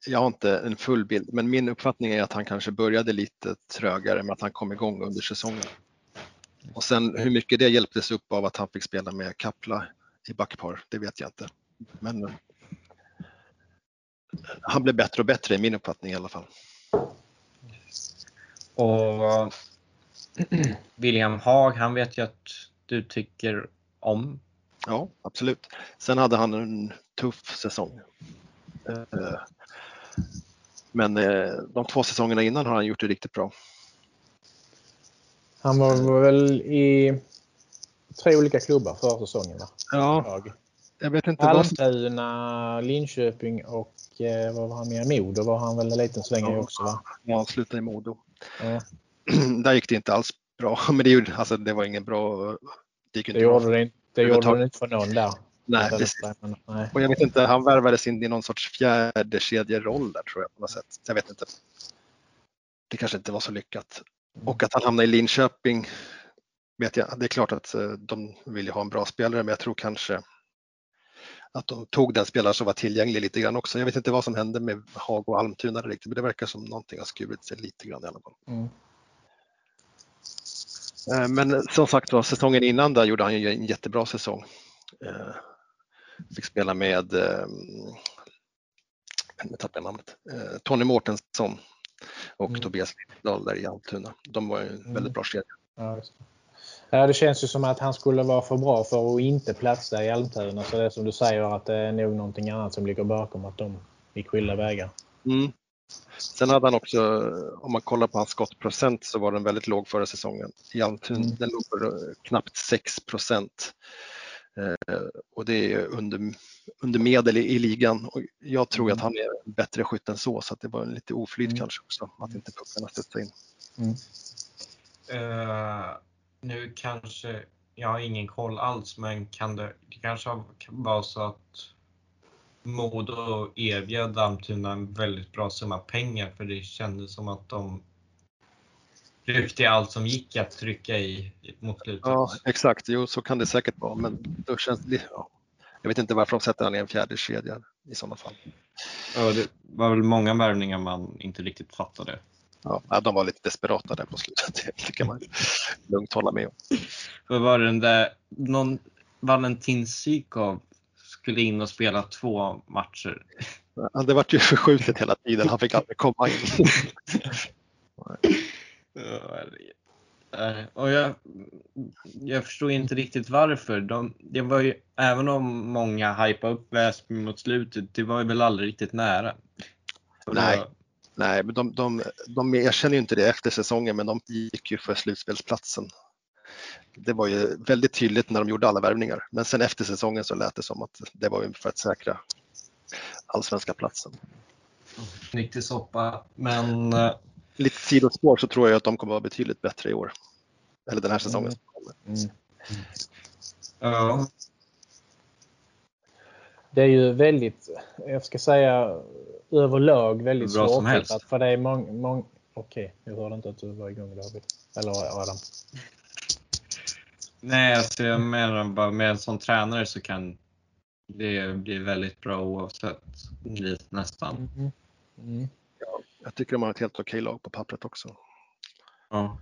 jag har inte en full bild, men min uppfattning är att han kanske började lite trögare med att han kom igång under säsongen. Och sen hur mycket det hjälptes upp av att han fick spela med Kapla i backpar, det vet jag inte. Men eh, han blev bättre och bättre i min uppfattning i alla fall. Och eh, *clears throat* William Haag, han vet jag att du tycker om. Ja, absolut. Sen hade han en tuff säsong. Eh, men eh, de två säsongerna innan har han gjort det riktigt bra. Han var väl i tre olika klubbar förra säsongen va? Ja. Jag vet inte. Almtuna, Linköping och eh, vad var han med? Modo var han väl en liten sväng i också va? Ja, han slutade i Modo. Ja. *clears throat* Där gick det inte alls bra, *laughs* men det, gjorde, alltså, det var ingen bra... Det, gick inte det gjorde, det, det gjorde det inte för någon där. Nej, precis. Nej. Och jag vet inte, han värvades in i någon sorts fjärde kedjeroll där tror jag på något sätt. Jag vet inte. Det kanske inte var så lyckat. Och att han hamnar i Linköping vet jag, det är klart att eh, de vill ha en bra spelare men jag tror kanske att de tog den spelare som var tillgänglig lite grann också. Jag vet inte vad som hände med Hag och Almtuna riktigt men det verkar som någonting har skurit sig lite grann i alla fall. Mm. Eh, men som sagt var, säsongen innan där gjorde han ju en jättebra säsong. Eh, fick spela med, jag tappade namnet, Tony Mårtensson och mm. Tobias Lindahl där i Almtuna. De var ju en mm. väldigt bra kedja. Ja, ja, det känns ju som att han skulle vara för bra för att inte platsa i Almtuna. Så det är som du säger att det är nog någonting annat som ligger bakom att de gick skilda vägar. Mm. Sen hade han också, om man kollar på hans skottprocent så var den väldigt låg förra säsongen. I Almtuna mm. den låg på knappt 6 procent. Eh, och det är under, under medel i, i, ligan. Och jag tror att mm. han är bättre skytt än så, så att det var lite oflyt mm. kanske också att inte puckarna studsade in. Mm. Uh, nu kanske, jag har ingen koll alls, men kan det, det kanske var så att Modo erbjöd Almtuna en väldigt bra summa pengar för det kändes som att de ryckte allt som gick att trycka i mot slutet. Ja, exakt. Jo, så kan det säkert vara. Men då känns det, ja. Jag vet inte varför de sätter han i en fjärde kedja i sådana fall. Ja, det var väl många värvningar man inte riktigt fattade. Ja, de var lite desperata där på slutet. *laughs* Det kan man lugnt hålla med om. Vad var det den där, någon Valentin Sykov skulle in och spela två matcher. Ja, det vart ju förskjutet hela tiden. Han fick aldrig komma in. Och jag, jag förstår inte riktigt varför. De, det var ju, även om många hypade upp Väsby mot slutet, det var ju väl aldrig riktigt nära. Nej, var... nej men de, de, de erkänner ju inte det efter säsongen, men de gick ju för slutspelsplatsen. Det var ju väldigt tydligt när de gjorde alla värvningar. Men sen efter säsongen så lät det som att det var för att säkra allsvenska platsen. Riktig soppa, men... Eh, Lite sidospår så tror jag att de kommer vara betydligt bättre i år. Eller den här säsongen. Mm. Mm. Ja. Det är ju väldigt, jag ska säga överlag väldigt svårtippat. För det är många, mång... okej, jag hörde inte att du var igång David. Eller Adam. Nej, alltså jag menar bara med en sån tränare så kan det bli väldigt bra oavsett, nästan. Mm. Mm. Ja, jag tycker de har ett helt okej lag på pappret också. Ja.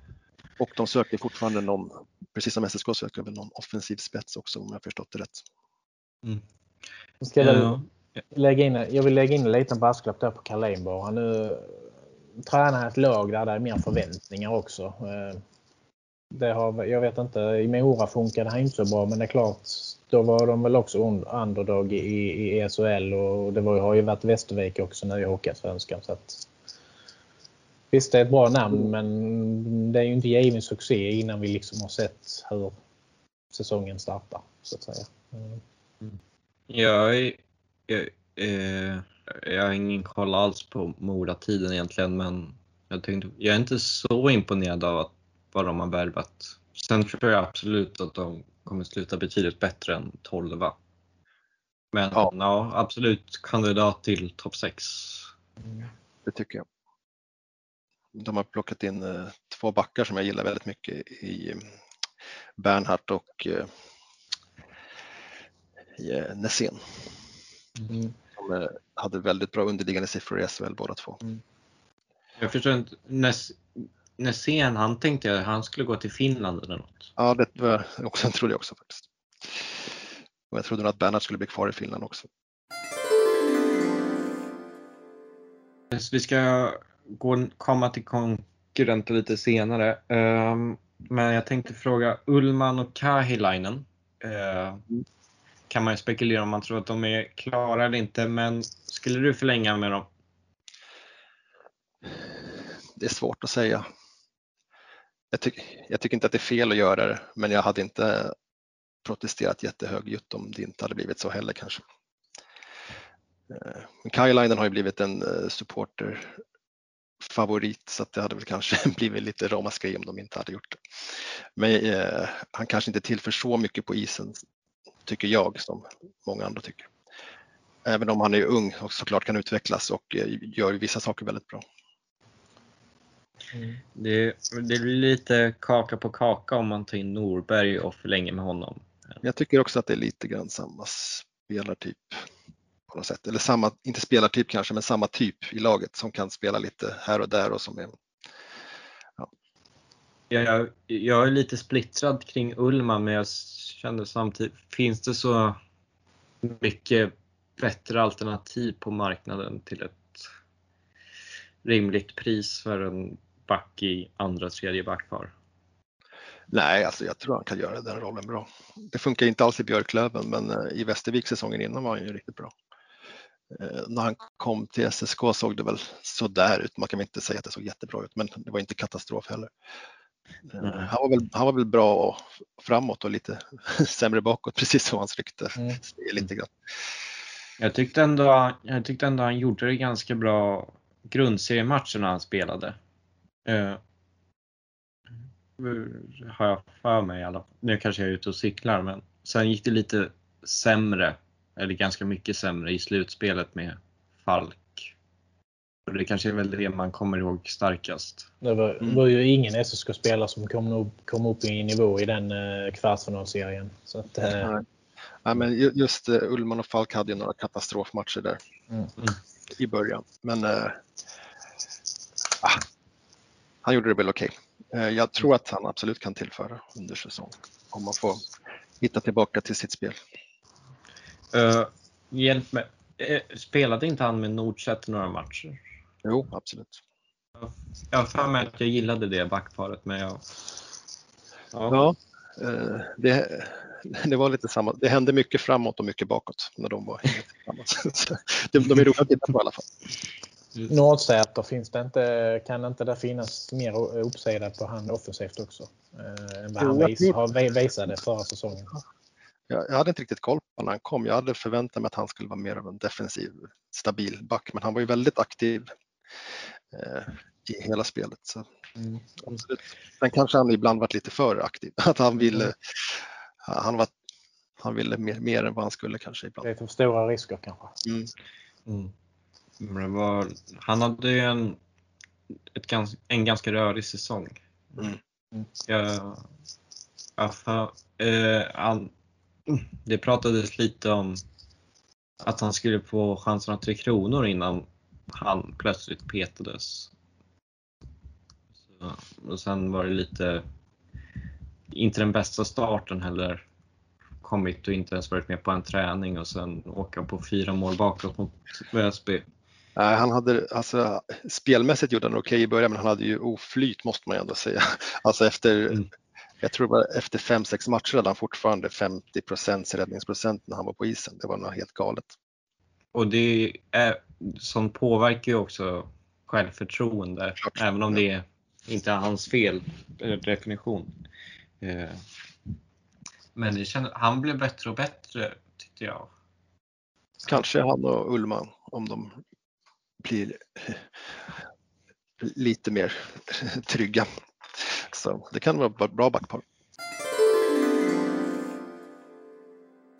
Och de söker fortfarande någon, precis som SSK söker väl någon offensiv spets också om jag förstått det rätt. Mm. Ska jag, lägga in, jag vill lägga in en liten brasklapp där på Carlin bara. Nu tränar ett lag där det är mer förväntningar också. Det har, jag vet inte, i Mora funkade det inte så bra men det är klart, då var de väl också underdog i, i ESHL och det var, har ju varit Västervik också nu i Hockeyallsvenskan. Visst, det är ett bra namn men det är ju inte given succé innan vi liksom har sett hur säsongen startar. Så att säga. Mm. Jag, jag, eh, jag har ingen koll alls på Mora-tiden egentligen men jag, tänkte, jag är inte så imponerad av att, vad de har värvat. Sen tror jag absolut att de kommer sluta betydligt bättre än 12. Men ja, ja absolut kandidat till topp 6. Det tycker jag. De har plockat in eh, två backar som jag gillar väldigt mycket i Bernhardt och eh, Eh, Nässén. Mm. Som eh, hade väldigt bra underliggande siffror i SHL båda två. Mm. Jag förstår inte, Nässén han tänkte jag han skulle gå till Finland eller något. Ja, det var också, *laughs* trodde jag också faktiskt. Och jag trodde nog att Bernhard skulle bli kvar i Finland också. Vi ska gå, komma till konkurrenter lite senare. Um, men jag tänkte fråga Ullman och Kahilainen. Uh, kan man ju spekulera om man tror att de är klara eller inte, men skulle du förlänga med dem? Det är svårt att säga. Jag, ty jag tycker inte att det är fel att göra det, men jag hade inte protesterat jättehögljutt om det inte hade blivit så heller kanske. Eh, men Kajlainen har ju blivit en eh, supporterfavorit så att det hade väl kanske *laughs* blivit lite ramaskri om de inte hade gjort det. Men eh, han kanske inte tillför så mycket på isen tycker jag, som många andra tycker. Även om han är ung och såklart kan utvecklas och eh, gör vissa saker väldigt bra. Mm. Det, det blir lite kaka på kaka om man tar in Norberg och förlänger med honom. Jag tycker också att det är lite grann samma spelartyp på något sätt. Eller samma, inte spelartyp kanske, men samma typ i laget som kan spela lite här och där och som är ja. jag, jag är lite splittrad kring Ullman men jag kände samtidigt, finns det så mycket bättre alternativ på marknaden till ett rimligt pris för en back i andra tredje backpar? Nej, alltså jag tror han kan göra den rollen bra. Det funkar inte alls i Björklöven, men eh, i Västervik säsongen innan var han ju riktigt bra. Eh, när han kom till SSK såg det väl sådär ut. Man kan väl inte säga att det såg jättebra ut, men det var inte katastrof heller. Mm. Han, var väl, han var väl bra framåt och lite *laughs* sämre bakåt, precis som hans rykte mm. lite grann. Jag tyckte, ändå, jag tyckte ändå han gjorde det ganska bra grundseriematcher när han spelade. Uh, har jag för mig i alla fall. Nu kanske jag är ute och cyklar men sen gick det lite sämre, eller ganska mycket sämre i slutspelet med Falk och det kanske är väl det man kommer ihåg starkast. Det var, mm. var ju ingen SSK-spelare som kom upp, kom upp i nivå i den eh, kvartsfinalserien. Så att, eh... Nej. Nej, men just uh, Ullman och Falk hade ju några katastrofmatcher där mm. i början. Men uh, ah, han gjorde det väl okej. Okay. Uh, jag tror att han absolut kan tillföra under säsong om man får hitta tillbaka till sitt spel. Uh, hjälp mig. Spelade inte han med Nordset några matcher? Jo, absolut. Jag har för mig att jag gillade det backparet, men jag... Ja, ja eh, det, det var lite samma. Det hände mycket framåt och mycket bakåt när de var tillsammans. *laughs* de, de är roliga att titta på i alla fall. Nordsäter, finns det inte, kan inte det finnas mer uppsida på han offensivt också? Eh, än vad han vis, har, visade förra säsongen. Jag, jag hade inte riktigt koll på när han kom. Jag hade förväntat mig att han skulle vara mer av en defensiv, stabil back, men han var ju väldigt aktiv eh, i hela spelet. Så. Mm. Sen kanske han ibland varit lite för aktiv, *laughs* att han ville, mm. han var, han ville mer, mer än vad han skulle kanske ibland. Det är för stora risker kanske. Mm. Mm. Var, han hade ju en, ett, en ganska rörig säsong. Mm. Jag, jag eh, han, det pratades lite om att han skulle få chansen att Tre Kronor innan han plötsligt petades. Så, och sen var det lite, inte den bästa starten heller. Kommit och inte ens varit med på en träning och sen åka på fyra mål bakåt mot Väsby. Nej, han hade, alltså, spelmässigt gjorde han okej okay i början men han hade ju oflyt måste man ju ändå säga. *laughs* Alltså efter mm jag tror bara efter fem sex matcher hade han fortfarande 50 räddningsprocent när han var på isen. Det var något helt galet. Och det är, som påverkar ju också självförtroende, Klart. även om det inte är hans fel, definition. Eh, men det känner, han blev bättre och bättre tyckte jag. Kanske han och Ullman om de blir lite mer trygga. Så det kan vara ett bra backpar.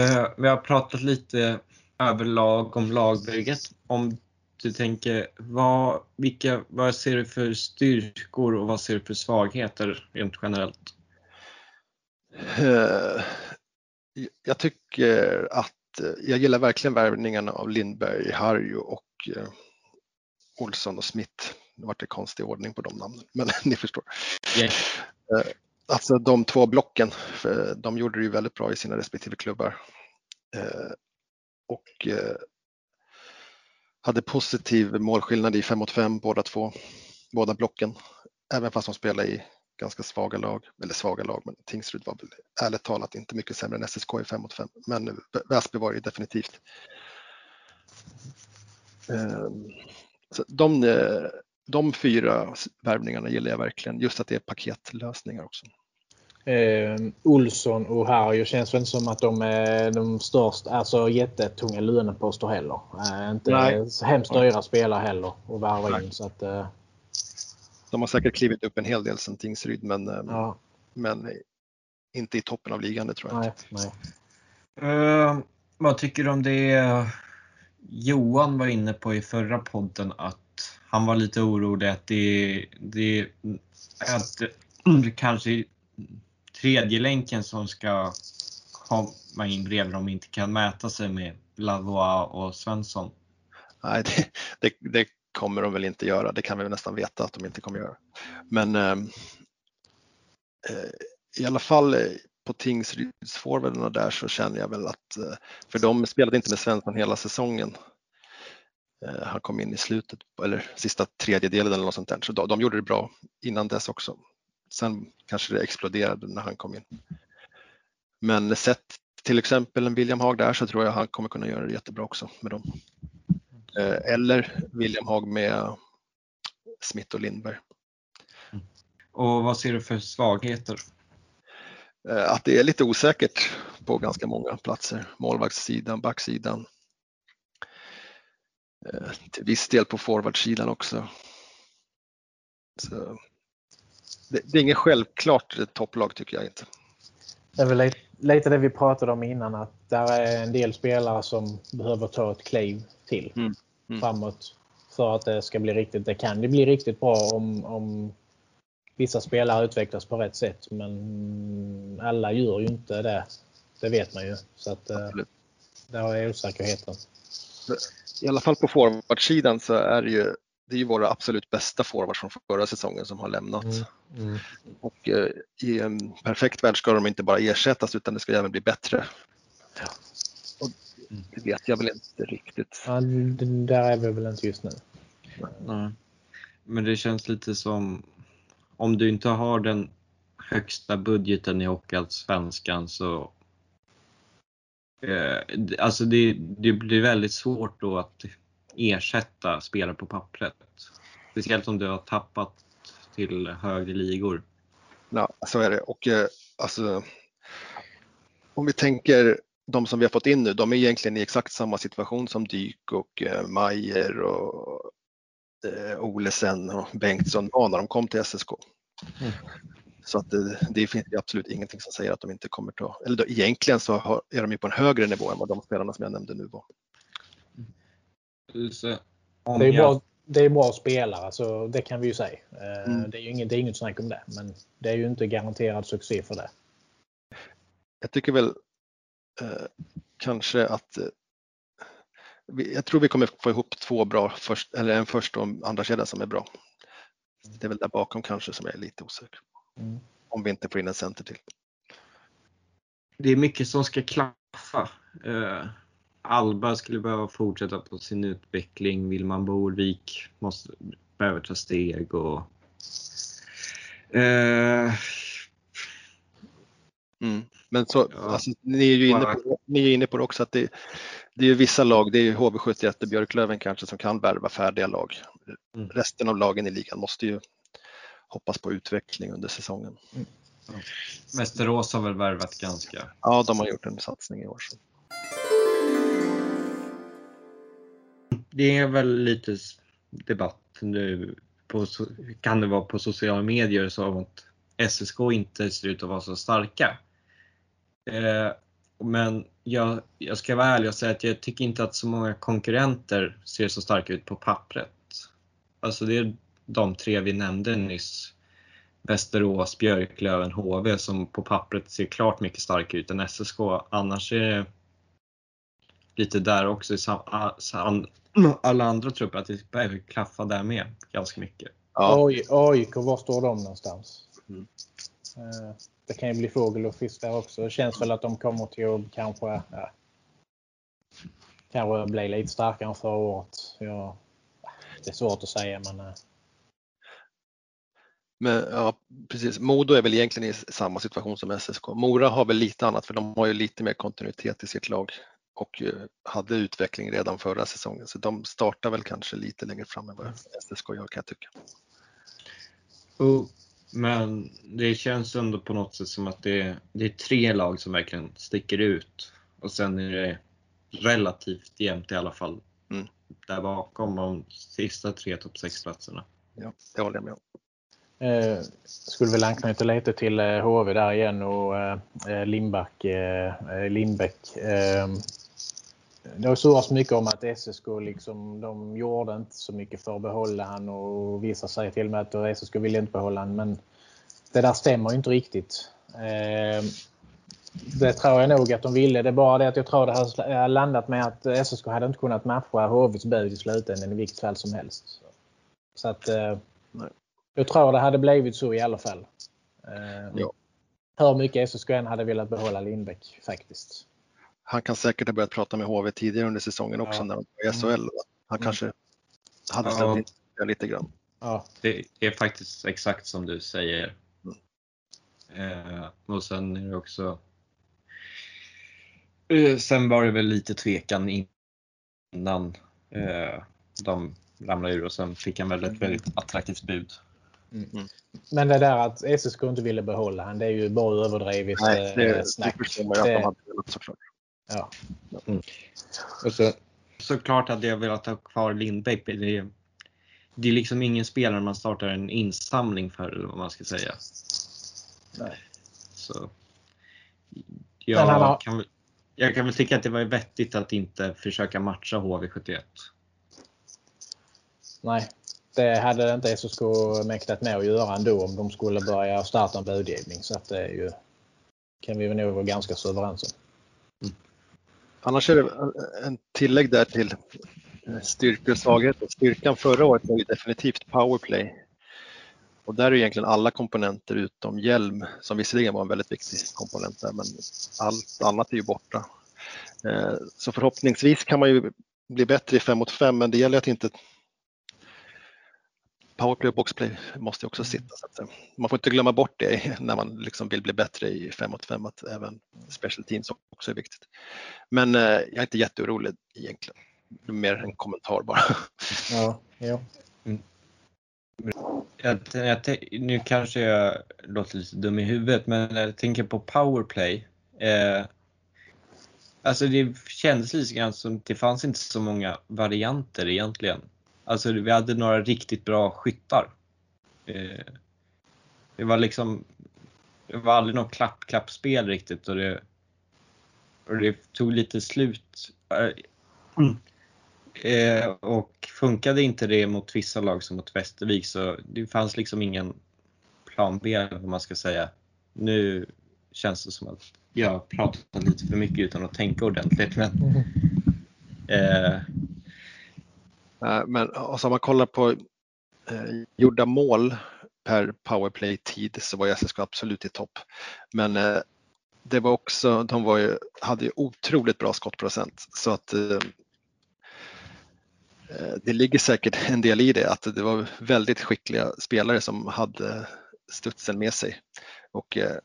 Eh, vi har pratat lite överlag om lagbygget. Om du tänker, vad, vilka, vad ser du för styrkor och vad ser du för svagheter rent generellt? Eh, jag tycker att jag gillar verkligen värvningarna av Lindberg, Harjo och eh, Olsson och Smith. Nu vart det konstig ordning på de namnen, men *laughs* ni förstår. Yeah. Alltså de två blocken, de gjorde det ju väldigt bra i sina respektive klubbar. Eh, och eh, hade positiv målskillnad i 5 mot 5 båda två, båda blocken. Även fast de spelade i ganska svaga lag, eller svaga lag, men Tingsryd var väl ärligt talat inte mycket sämre än SSK i 5 mot 5. Men Väsby var det definitivt. Ehm, så de, eh, de fyra värvningarna gillar jag verkligen. Just att det är paketlösningar också. Eh, Olsson och Harjo känns väl inte som att de är de största, alltså jättetunga löneposter heller. Eh, inte Nej. hemskt dyra spelare heller att värva in. Så att, eh... De har säkert klivit upp en hel del sen Tingsryd men, eh, ja. men inte i toppen av ligan, det tror jag nej, inte. Nej. Uh, vad tycker du om det Johan var inne på i förra podden att han var lite orolig att det, det att det kanske tredje länken som ska komma in bredvid dem inte kan mäta sig med Lavois och Svensson. Nej, det, det, det, kommer de väl inte göra. Det kan vi nästan veta att de inte kommer göra. Men ehm, eh, i alla fall eh, på Tingsrydsforwarderna där så känner jag väl att, eh, för de spelade inte med Svensson hela säsongen. Eh, han kom in i slutet, eller sista tredjedelen eller något sånt där, så de, gjorde det bra innan dess också. Sen kanske det exploderade när han kom in. Men sett till exempel en William Haag där så tror jag han kommer kunna göra det jättebra också med dem. Eh, eller William Haag med Smith och Lindberg. Och vad ser du för svagheter? Eh, att det är lite osäkert på ganska många platser. Målvaktssidan, backsidan. Eh, till viss del på forwardsidan också. Så det, det är inget självklart topplag tycker jag inte. Det är väl lite det vi pratade om innan att där är en del spelare som behöver ta ett kliv till mm. Mm. framåt för att det ska bli riktigt. Det kan det bli riktigt bra om, om vissa spelare utvecklas på rätt sätt men alla gör ju inte det. Det vet man ju. Så att, eh, där är osäkerheten. I alla fall på forwardsidan så är det ju det är ju våra absolut bästa forwards från förra säsongen som har lämnat. Mm. Mm. Och eh, i en perfekt värld ska de inte bara ersättas utan det ska även bli bättre. Ja. Och det vet jag väl inte riktigt. Ja, där är vi väl inte just nu. Nej. Men det känns lite som om du inte har den högsta budgeten i Hockeyallsvenskan så eh, alltså det, det blir väldigt svårt då att ersätta spelare på pappret. Speciellt om du har tappat till högre ligor. Ja, så är det. Och eh, alltså, om vi tänker de som vi har fått in nu, de är egentligen i exakt samma situation som Dyk och eh, Mayer och eh, Olesen och Bengtsson var när de kom till SSK. Mm. Så att det, det finns absolut ingenting som säger att de inte kommer ta, eller då, egentligen så har, är de ju på en högre nivå än vad de spelarna som jag nämnde nu var. Så, det, är bra, det är bra spelare, så det kan vi ju säga. Eh, mm. Det är ju inget, det är inget snack om det, men det är ju inte garanterad succé för det. Jag tycker väl eh, kanske att eh, jag tror vi kommer få ihop två bra, först, eller en första och en andra kedja som är bra. Det är väl där bakom kanske som jag är lite osäker. Mm. Om vi inte får in en center till. Det är mycket som ska klaffa. Uh, Alba skulle behöva fortsätta på sin utveckling. Wilman Borvik måste, behöver ta steg och uh, mm. Men så, ja. alltså, ni, är ju inne på, ni är inne på det också att det, det är vissa lag, det är HV71 och Björklöven kanske som kan värva färdiga lag. Mm. Resten av lagen i ligan måste ju hoppas på utveckling under säsongen. Mm. Västerås har väl värvat ganska? Ja, de har gjort en satsning i år. Så. Det är väl lite debatt nu, på, kan det vara på sociala medier, så att SSK inte ser ut att vara så starka. Eh, men jag, jag ska vara ärlig och säga att jag tycker inte att så många konkurrenter ser så starka ut på pappret. Alltså det är de tre vi nämnde nyss. Västerås, Björklöven, HV som på pappret ser klart mycket starkare ut än SSK. Annars är det lite där också *clears throat* alla andra trupper att det behöver klaffa där med ganska mycket. Ja. AIK, var står de någonstans? Mm. Det kan ju bli fågel och fisk där också. Det känns väl att de kommer till att kanske, ja, kanske bli lite starkare än förra året. Ja, det är svårt att säga men eh, men, ja, precis. Modo är väl egentligen i samma situation som SSK. Mora har väl lite annat för de har ju lite mer kontinuitet i sitt lag och eh, hade utveckling redan förra säsongen så de startar väl kanske lite längre fram än vad SSK gör kan jag tycka. Oh, men det känns ändå på något sätt som att det är, det är tre lag som verkligen sticker ut och sen är det relativt jämnt i alla fall mm. där bakom de sista tre topp 6-platserna. Ja, det håller jag med om. Eh, skulle väl anknyta lite till HV eh, där igen och eh, eh Lindback, eh, eh, Lindbäck. Eh, det har surrats mycket om att SSK liksom, de gjorde inte så mycket för att behålla han och vissa säger till och med att SSK vill inte behålla han. Men det där stämmer inte riktigt. Det tror jag nog att de ville. Det är bara det att jag tror det har landat med att SSK hade inte kunnat matcha HVs bud i slutändan i vilket fall som helst. Så att jag tror det hade blivit så i alla fall. Eh, ja. Hur mycket SSK än hade velat behålla Lindbäck faktiskt. Han kan säkert ha börjat prata med HV tidigare under säsongen också ja. när de var i SHL. Mm. Han mm. kanske hade ställt in lite grann. Ja. Det är faktiskt exakt som du säger. Mm. Eh, och sen är det också eh, Sen var det väl lite tvekan innan eh, de ramlade ur och sen fick han väl ett väldigt attraktivt bud. Mm. Men det där att SSK inte ville behålla han, det är ju bara överdrivet Nej, det, eh, snack. Det förstår man ju att de hade velat såklart. Ja. Mm. Och så, såklart hade jag velat ha kvar Lindbäck. Det är, det är liksom ingen spelare man startar en insamling för eller vad man ska säga. Nej. Så, jag, har... kan, jag kan väl tycka att det var vettigt att inte försöka matcha HV71. Nej, det hade inte SSK mäktat med att göra ändå om de skulle börja starta en budgivning. Så att det är ju, kan vi nog vara ganska så överens om. Mm. Annars är det en tillägg där till eh, styrkor och svagheter. Styrkan förra året var ju definitivt powerplay. Och där är egentligen alla komponenter utom hjälm, som visserligen var en väldigt viktig komponent där, men allt annat är ju borta. Eh, så förhoppningsvis kan man ju bli bättre i 5 mot 5, men det gäller att inte powerplay och boxplay måste också sitta. Så man får inte glömma bort det *laughs* när man liksom vill bli bättre i 5 mot 5 att även special teams också är viktigt. Men eh, jag är inte jätteorolig egentligen. mer en kommentar bara. *laughs* Ja, ja. Mm. Jag, jag, nu kanske jag låter lite dum i huvudet, men jag tänker på powerplay. Eh, alltså det kändes lite grann som det fanns inte så många varianter egentligen. Alltså vi hade några riktigt bra skyttar. Eh, det var liksom, det var aldrig något klapp-klapp-spel riktigt och det, och det tog lite slut. Mm. Eh, och funkade inte det mot vissa lag som mot Västervik så det fanns liksom ingen plan B vad man ska säga. Nu känns det som att jag pratar lite för mycket utan att tänka ordentligt. Men, eh. Eh, men alltså om man kollar på eh, gjorda mål per powerplay-tid så var SSK absolut i topp. Men eh, det var också, de var ju, hade ju otroligt bra skottprocent så att eh, eh, det ligger säkert en del i det att det var väldigt skickliga spelare som hade studsen med sig. Och eh,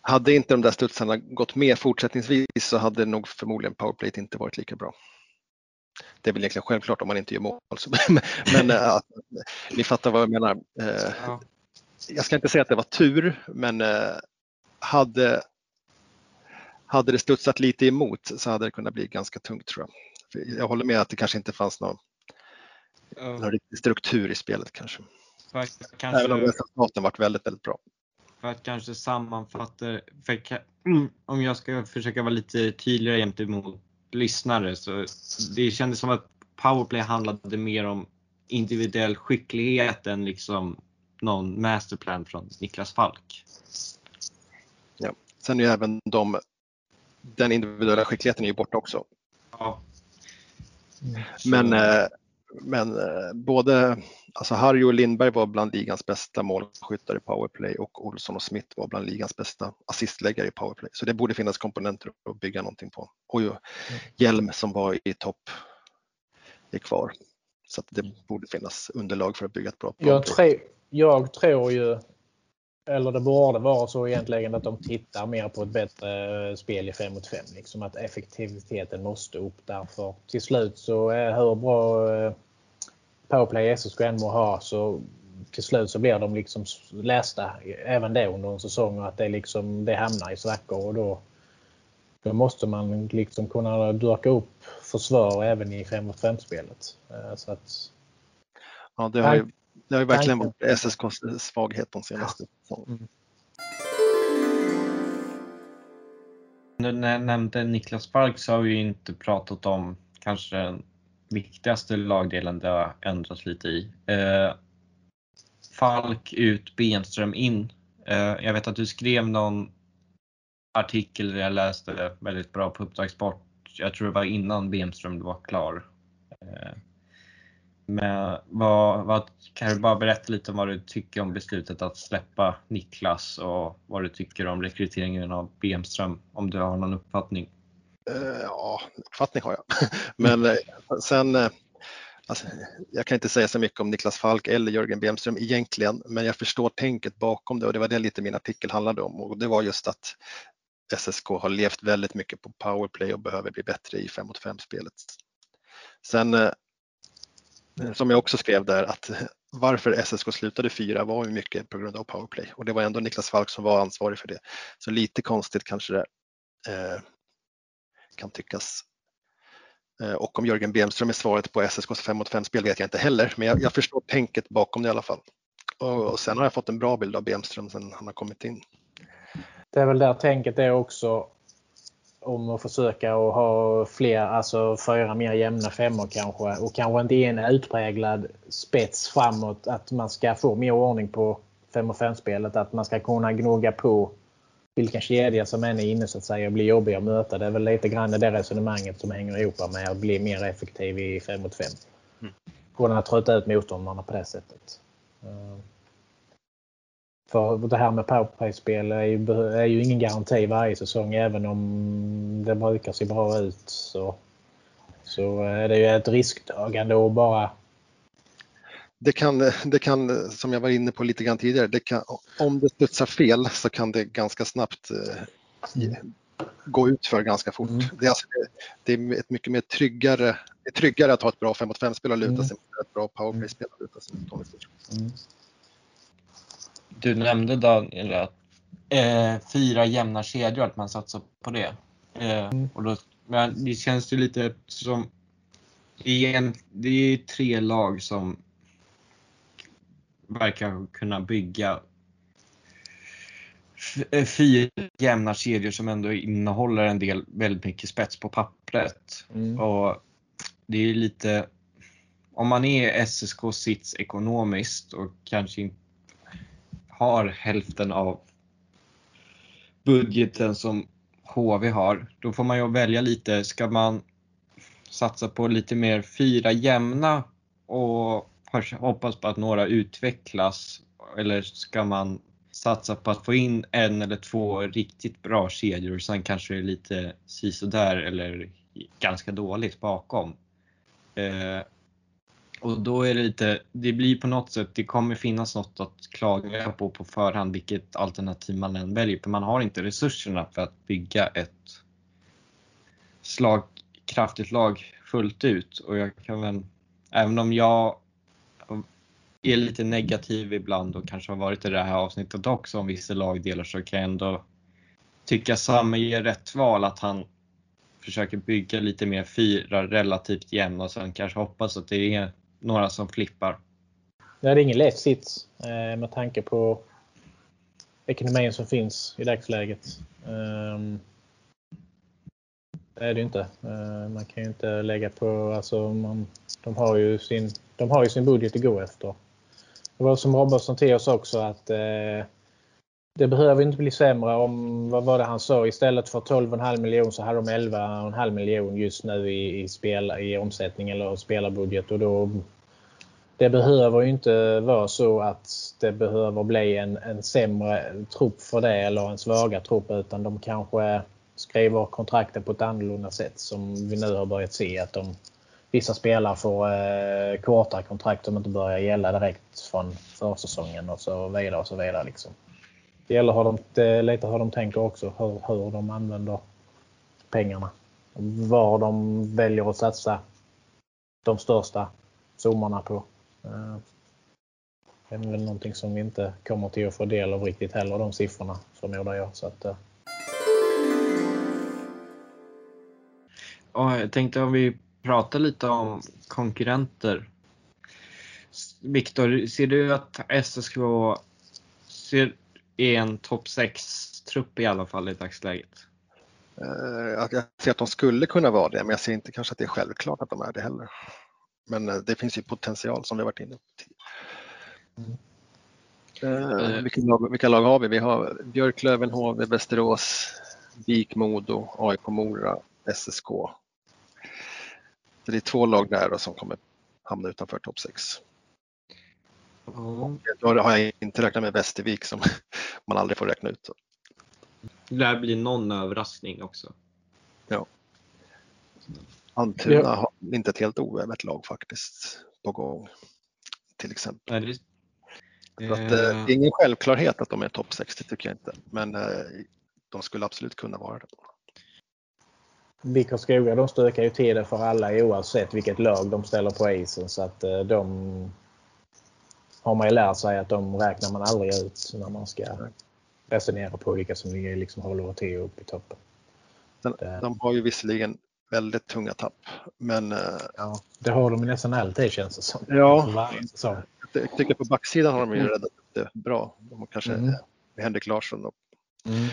hade inte de där studsarna gått med fortsättningsvis så hade nog förmodligen powerplay inte varit lika bra. Det är väl egentligen självklart om man inte gör mål. *laughs* Men äh, ni fattar vad jag menar. Ja. Jag ska inte säga att det var tur, men äh, hade, hade det studsat lite emot så hade det kunnat bli ganska tungt tror jag. Jag håller med att det kanske inte fanns någon, ja. någon riktig struktur i spelet kanske. kanske... Även om resultaten varit väldigt, väldigt bra. För att kanske sammanfatta, för, *clears throat* om jag ska försöka vara lite tydligare gentemot lyssnare så det kändes som att powerplay handlade mer om individuell skicklighet än liksom någon masterplan från Niklas Falk. Ja. Sen är ju även de, den individuella skickligheten är ju borta också. Ja. Men, eh, men eh, både alltså Harry och Lindberg var bland ligans bästa målskyttar i powerplay och Olsson och Smith var bland ligans bästa assistläggare i powerplay. Så det borde finnas komponenter att bygga någonting på. Och ju Hjelm som var i topp är kvar. Så det borde finnas underlag för att bygga ett bra powerplay. Jag, tre, jag tror ju, eller det borde vara så egentligen att de tittar mer på ett bättre eh, spel i 5 mot 5. Liksom att effektiviteten måste upp därför till slut så är hur bra powerplay SSK än må ha så till slut så blir de liksom lästa även det under en säsong och att det, liksom, det hamnar i svackor och då, då måste man liksom kunna dörka upp försvar även i 5 mot 5-spelet. Eh, så att, ja, det har ju, det har ju verkligen varit SSKs svaghet de senaste säsongerna. Mm. När jag nämnde Niklas Falk så har vi inte pratat om kanske viktigaste lagdelen det har ändrats lite i. Eh, Falk ut, Benström in. Eh, jag vet att du skrev någon artikel där jag läste väldigt bra på Uppdrag Sport. Jag tror det var innan Benström var klar. Eh, men vad, vad, kan du bara berätta lite om vad du tycker om beslutet att släppa Niklas och vad du tycker om rekryteringen av Bemström, om du har någon uppfattning? Uh, ja, uppfattning har jag. *laughs* Men uh, sen, uh, alltså, jag kan inte säga så mycket om Niklas Falk eller Jörgen Bemström egentligen, men jag förstår tänket bakom det och det var det lite min artikel handlade om och det var just att SSK har levt väldigt mycket på powerplay och behöver bli bättre i 5 mot 5 spelet. Sen som jag också skrev där att varför SSK slutade fyra var ju mycket på grund av powerplay och det var ändå Niklas Falk som var ansvarig för det. Så lite konstigt kanske det kan tyckas. Eh, och om Jörgen Bemström är svaret på SSKs 5 mot 5 spel vet jag inte heller, men jag, jag förstår tänket bakom det i alla fall. Och, och, sen har jag fått en bra bild av Bemström sen han har kommit in. Det är väl där tänket är också om att försöka att ha fler, alltså fyra mer jämna femmor kanske och kanske inte en utpräglad spets framåt att man ska få mer ordning på 5 och 5 spelet att man ska kunna gnugga på vilken kedja som än är inne så att säga och blir jobbig att möta. Det är väl lite grann det resonemanget som hänger ihop med att bli mer effektiv i 5 mot 5. Mm. Kunna trötta ut motståndarna på det sättet. Eh, för det här med powerplay-spel är ju, är ju ingen garanti varje säsong även om det brukar se bra ut. Så, så är det ju ett risktagande att bara det kan, det kan, som jag var inne på lite grann tidigare, det kan, om det studsar fel så kan det ganska snabbt eh, gå ut för ganska fort. Mm. Det, är alltså, det, är ett mycket mer tryggare, det är tryggare att ha ett bra 5 mot 5-spel och luta mm. sig mot ett bra powerplay-spel och luta sig mot mm. Du nämnde Daniel att eh, fyra jämna kedjor, att man satsar på det. Eh, mm. och då, men det känns ju lite som det är, en, det är tre lag som verkar kunna bygga Eh, fyra jämna kedjor som ändå innehåller en del väldigt mycket spets på pappret. Mm. Och det är lite, om man är SSK sits ekonomiskt och kanske inte har hälften av budgeten som HV har, då får man ju välja lite. Ska man satsa på lite mer fyra jämna och hoppas på att några utvecklas eller ska man satsa på att få in en eller två riktigt bra kedjor och sen kanske det är lite sisådär eller ganska dåligt bakom. Eh, och då är det lite, det blir på något sätt, det kommer finnas något att klaga på på förhand vilket alternativ man än väljer för man har inte resurserna för att bygga ett slagkraftigt lag fullt ut och jag kan väl, även om jag är lite negativ ibland och kanske har varit i det här avsnittet också om vissa lagdelar så kan jag ändå tycka Samme ger rätt val att han försöker bygga lite mer fyra relativt jämna och sen kanske hoppas att det är några som flippar. Det är ingen lätt sits eh, med tanke på ekonomin som finns i dagsläget. Ehm, det är det inte. Eh, man kan ju inte lägga på, alltså man, de, har ju sin, de har ju sin budget att gå efter. Det var som Robertson till oss också att eh, det behöver inte bli sämre om, vad var det han sa, istället för 12,5 miljoner så hade de 11,5 miljoner just nu i, i, spel, i omsättning eller spelarbudget. Och då, det behöver ju inte vara så att det behöver bli en, en sämre trupp för det eller en svagare trupp utan de kanske skriver kontrakten på ett annorlunda sätt som vi nu har börjat se att de vissa spelare får eh, kortare kontrakt som inte börjar gälla direkt från försäsongen och så vidare. och så vidare liksom. Det gäller hur de, det lite hur de tänker också, hur, hur de använder pengarna. Var de väljer att satsa de största summorna på. Eh, det är väl någonting som vi inte kommer till att få del av riktigt heller, de siffrorna förmodar jag. Så att, eh. jag tänkte om vi prata lite om konkurrenter. Viktor, ser du att SSK ser, är en topp 6-trupp i alla fall i dagsläget? Uh, jag ser att de skulle kunna vara det, men jag ser inte kanske att det är självklart att de är det heller. Men uh, det finns ju potential som vi varit inne på tidigare. Uh, vilka, lag, vilka lag har vi? Vi har Björklöven, HV, Västerås, Vik, Modo, AIK Mora, SSK det är två lag där som kommer hamna utanför topp 6. Mm. Då har jag inte räknat med Västervik som *laughs* man aldrig får räkna ut. Det lär bli någon överraskning också. Ja. Almtuna har inte ett helt oövat lag faktiskt på gång. Till exempel. Nej, det... Att, eh, är ingen självklarhet att de är topp 60 tycker jag inte. Men eh, de skulle absolut kunna vara det. BIK Karlskoga de stökar ju till det för alla oavsett vilket lag de ställer på isen. Så att eh, de har man ju lärt sig att de räknar man aldrig ut när man ska resonera på vilka som ligger liksom håller till uppe i toppen. De, de har ju visserligen väldigt tunga tapp. Men, eh, ja, det har de nästan alltid känns det som. Ja, jag tycker på backsidan har de ju mm. räddat det bra. De kanske mm. Henrik Larsson och mm.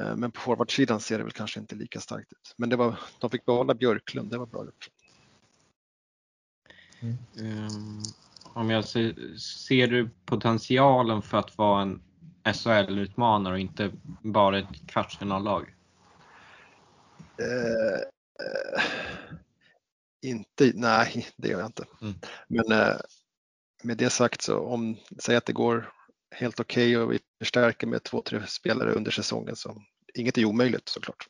Eh, men på forwardsidan ser det väl kanske inte lika starkt ut. Men det var, de fick behålla Björklund, det var bra gjort. Mm. Um, om jag ser, ser du potentialen för att vara en SHL-utmanare och inte bara ett kvartsfinallag? Uh, uh, inte, nej det gör jag inte. Mm. Men uh, med det sagt så om, säg att det går helt okej okay och vi förstärker med två, tre spelare under säsongen så inget är omöjligt såklart.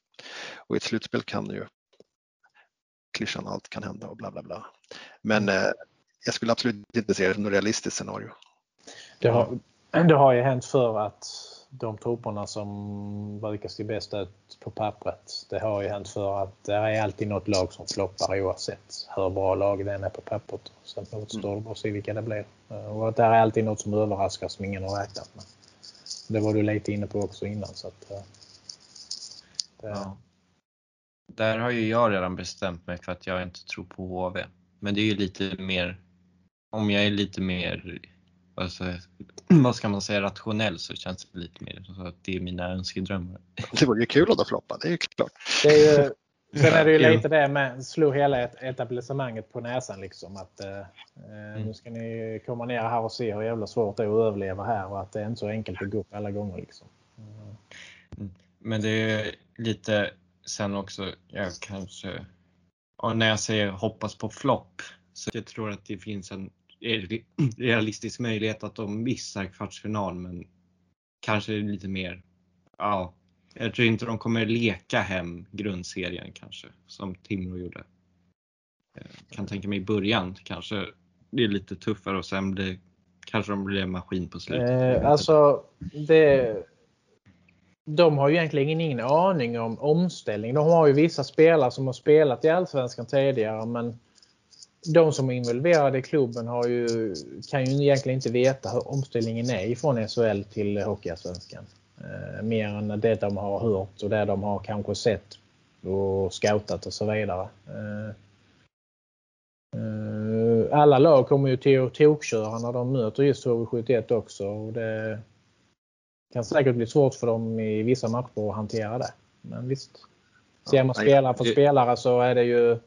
Och i ett slutspel kan ju klyschan allt kan hända och bla bla bla. Men eh, jag skulle absolut inte se det som något realistiskt scenario. Det har, det har ju hänt för att de trupperna som brukar se bäst ut på pappret. Det har ju hänt för att det är alltid något lag som floppar oavsett hur bra lag det än är på pappret. Sen återstår det bara att se vilka det blir. Och att det är alltid något som överraskar som ingen har räknat med. Det var du lite inne på också innan. Så att, det... ja. Där har ju jag redan bestämt mig för att jag inte tror på HV. Men det är ju lite mer, om jag är lite mer alltså, vad ska man säga, rationell så känns det lite mer så att det är mina önskedrömmar. *laughs* Det var ju kul att floppa, det är ju klart. Det är ju, *laughs* sen är det ju lite det med slå hela etablissemanget på näsan liksom att eh, eh, mm. nu ska ni komma ner här och se hur jävla svårt det är att överleva här och att det är inte så enkelt att gå upp alla gånger liksom. Mm. Men det är lite sen också, jag kanske, och när jag säger hoppas på flopp, så jag tror att det finns en *clears throat* realistisk möjlighet att de missar kvartsfinal men kanske lite mer, ja, jag tror inte de kommer leka hem grundserien kanske som Timrå gjorde. Jag eh, kan tänka mig i början kanske det är lite tuffare och sen blir, kanske de blir en maskin på slutet. Eh, alltså, det, de har ju egentligen ingen aning om omställning. De har ju vissa spelare som har spelat i Allsvenskan tidigare men de som är involverade i klubben har ju, kan ju egentligen inte veta hur omställningen är ifrån SHL till Hockeyallsvenskan. Eh, mer än det de har hört och det de har kanske sett och scoutat och så vidare. Eh, eh, alla lag kommer ju till att tokköra när de möter just HV71 också. Och det kan säkert bli svårt för dem i vissa matcher att hantera det. Men visst. Ser man spelare för spelare så är det ju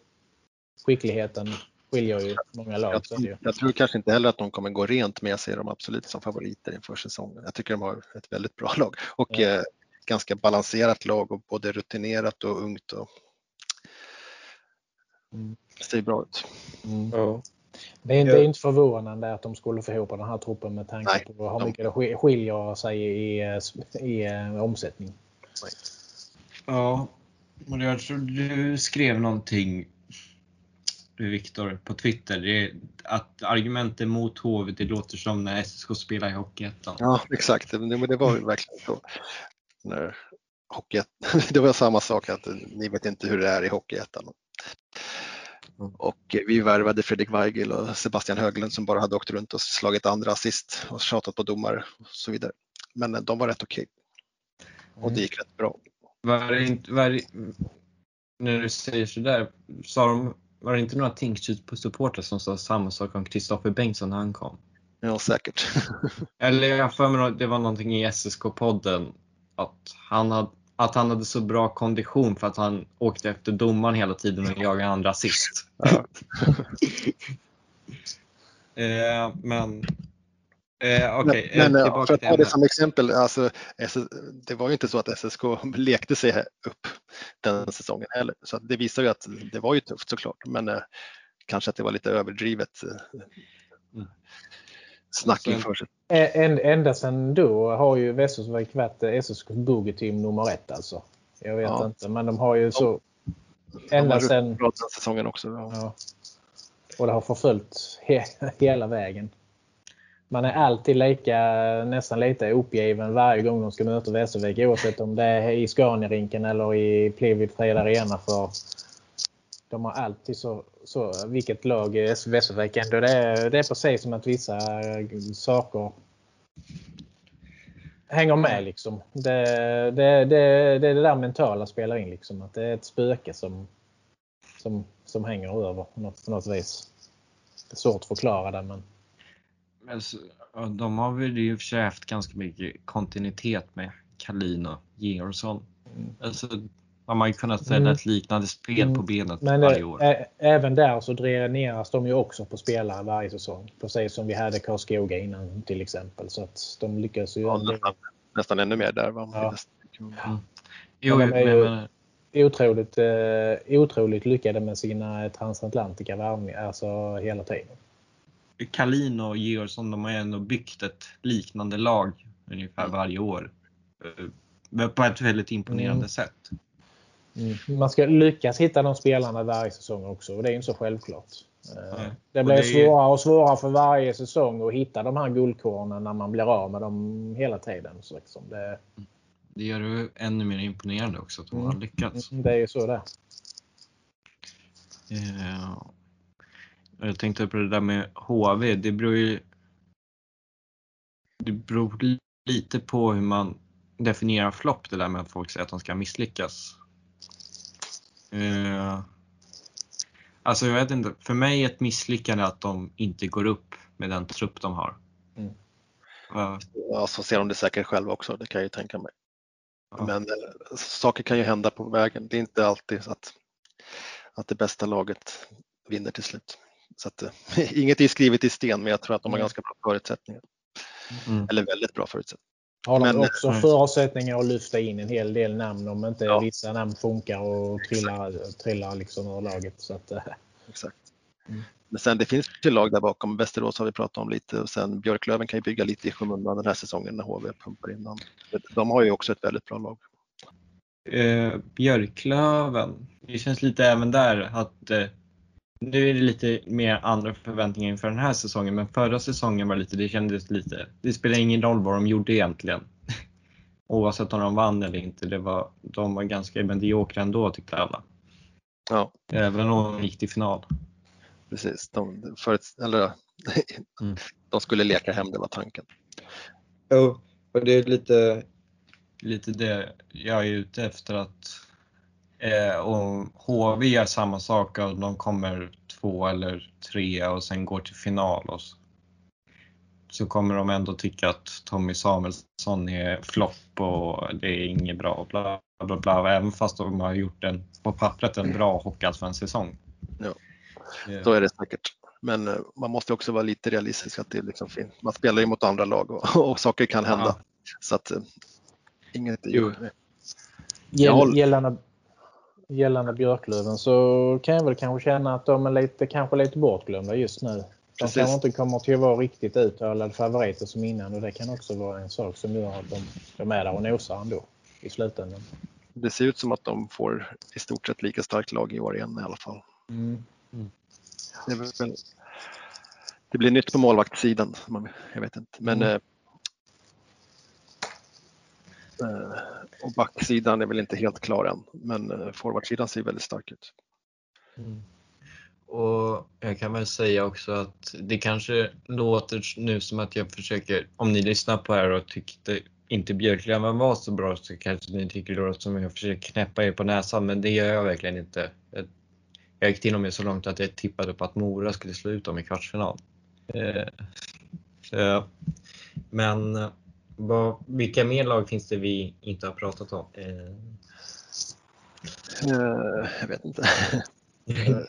skickligheten skiljer ju många lag. Jag, jag, tror kanske inte heller att de kommer gå rent men jag ser dem absolut som favoriter inför säsongen. Jag tycker de har ett väldigt bra lag och ja. eh, ganska balanserat lag och både rutinerat och ungt. Och... Mm. Det ser bra ut. Mm. Ja. Det är, inte, det är inte förvånande att de skulle få ihop den här truppen med tanke Nej, på hur mycket de... det skiljer sig i, i, i eh, omsättning. Nej. Ja, men jag tror du skrev någonting Viktor på Twitter. Det är att argumenten mot HV det låter som när SSK spelar i Hockeyettan. Ja exakt, det, det var verkligen så. När *laughs* det var samma sak att ni vet inte hur det är i Hockeyettan. Och vi värvade Fredrik Weigel och Sebastian Höglund som bara hade åkt runt och slagit andra assist och tjatat på domare och så vidare. Men de var rätt okej. Okay. Och det gick rätt bra. Var det inte, var när du säger sådär, sa de var det inte några Tingsryd-supportrar som sa samma sak om Kristoffer Bengtsson när han kom? Ja, säkert. *laughs* Eller jag för mig det var någonting i SSK-podden att han, hade, att han hade så bra kondition för att han åkte efter domaren hela tiden och jagade andra assist. Ja. *laughs* eh, men Eh, okay. Men, men för att ta det som exempel, alltså, det var ju inte så att SSK lekte sig upp den säsongen heller. Så det visar ju att det var ju tufft såklart, men eh, kanske att det var lite överdrivet eh, snack inför sig. Ända sedan då har ju Västerås varit SSKs boogie-team nummer ett alltså. Jag vet ja. inte, men de har ju så... Ända sedan... säsongen också. Ja. ja. Och det har förföljt he hela vägen man är alltid lika, nästan lite uppgiven varje gång de ska möta Västervik oavsett om det är i Scaniarinken eller i Plevit Fred Arena. För de har alltid så, så vilket lag Västervik ändå det är. Det är precis som att vissa eh, saker hänger med liksom. Det, det, det, det är det där mentala spelar in liksom. Att det är ett spöke som, som, som hänger över på något, på något vis. Det är svårt att förklara det men Alltså, de har väl i och för sig haft ganska mycket kontinuitet med Kalin och Georgsson. Mm. Alltså, man har ju kunnat ställa mm. ett liknande spel mm. på benet Men varje år. Ä- även där så dräneras de ju också på spelare varje säsong. Precis som vi hade Karlskoga innan till exempel. Så att de lyckas ju. Ja, nästan, nästan ännu mer där. Va? Ja. Mm. Jo, de är ju men, otroligt, eh, otroligt lyckade med sina transatlantiska värvningar alltså hela tiden. Kalin och Georgsson, de har ändå byggt ett liknande lag ungefär mm. varje år. Eh, på ett väldigt imponerande mm. sätt. Mm. Man ska lyckas hitta de spelarna varje säsong också och det är inte så självklart. Mm. Det blir det svårare och svårare för varje säsong att hitta de här guldkornen när man blir av med dem hela tiden. Så liksom det... det gör det ännu mer imponerande också att de mm. har lyckats. Mm, det är ju så det ja. Jag tänkte på det där med HV. Det beror ju det beror lite på hur man definierar flopp, det där med att folk säger att de ska misslyckas. Uh, alltså jag vet inte, för mig är ett misslyckande att de inte går upp med den trupp de har. Mm. Uh, ja, så ser de det säkert själva också, det kan jag ju tänka mig. Ja. Men äh, saker kan ju hända på vägen. Det är inte alltid så att, att det bästa laget vinner till slut. Så att, äh, *laughs* inget är skrivet i sten, men jag tror att de har mm. ganska bra förutsättningar. Mm. Eller väldigt bra förutsättningar. Har de men, också mm. förutsättningar att lyfta in en hel del namn om inte ja. vissa namn funkar och trillar, trillar liksom ur laget. Så att, eh. Exakt. Mm. Men sen det finns ju lag där bakom. Västerås har vi pratat om lite och sen Björklöven kan ju bygga lite i skymundan den här säsongen när HV pumpar in namn. De har ju också ett väldigt bra lag. Uh, Björklöven, det känns lite även där att uh, nu är det lite mer andra förväntningar inför den här säsongen, men förra säsongen var lite, det kändes lite, det spelar ingen roll vad de gjorde egentligen. *laughs* Oavsett om de vann eller inte, det var, de var ganska mediokra ändå tyckte alla. Ja. Även om de gick till final. Precis, de, för, eller, *laughs* mm. de skulle leka hem, det var tanken. Jo, och det är lite, lite det jag är ute efter att Eh, och HV gör samma sak och de kommer två eller tre och sen går till final. Och så, så kommer de ändå tycka att Tommy Samuelsson är flopp och det är inget bra. Bla, bla, bla, även fast de har gjort en, på pappret en bra hockeyallsvensk säsong. Ja, så är det säkert. Men eh, man måste också vara lite realistisk. att det liksom fint. Man spelar ju mot andra lag och, *laughs* och saker kan hända. Ja. Så att eh, inget är gjort. Gällande, gällande Björklöven så kan jag väl kanske känna att de är lite, kanske lite bortglömda just nu. De Precis. kanske inte kommer till att vara riktigt uttalade favoriter som innan och det kan också vara en sak som gör att de, de är där och nosar ändå i slutändan. Det ser ut som att de får i stort sett lika starkt lag i år igen i alla fall. Mm. Mm. Det, väl, det, blir nytt på målvaktssidan. Jag vet inte. Men mm eh, och backsidan är väl inte helt klar än, men eh, forwardsidan ser väldigt stark ut. Mm. Och Jag kan väl säga också att det kanske låter nu som att jag försöker, om ni lyssnar på det här och tyckte inte Björklöven var så bra så kanske ni tycker det låter som att jag försöker knäppa er på näsan, men det gör jag verkligen inte. Jag gick till och med så långt att jag tippade på att Mora skulle slå ut dem i kvartsfinal. Eh, men vad, vilka mer lag finns det vi inte har pratat om? Uh, jag vet inte. *laughs*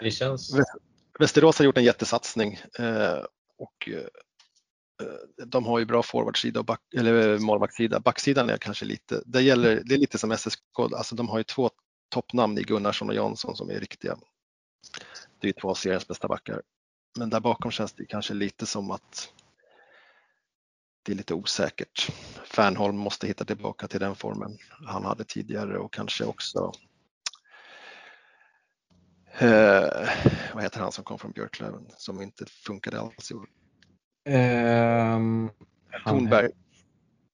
det känns... Västerås har gjort en jättesatsning uh, och de har ju bra forwardsida och back, eller målvaktssida. Backsidan är kanske lite, det, gäller, det är lite som SSK, alltså de har ju två toppnamn i Gunnarsson och Jansson som är riktiga. Det är två av seriens bästa backar. Men där bakom känns det kanske lite som att det är lite osäkert. Fernholm måste hitta tillbaka till den formen han hade tidigare och kanske också eh, vad heter han som kom från Björklöven som inte funkade alls i år? Um, Tornberg.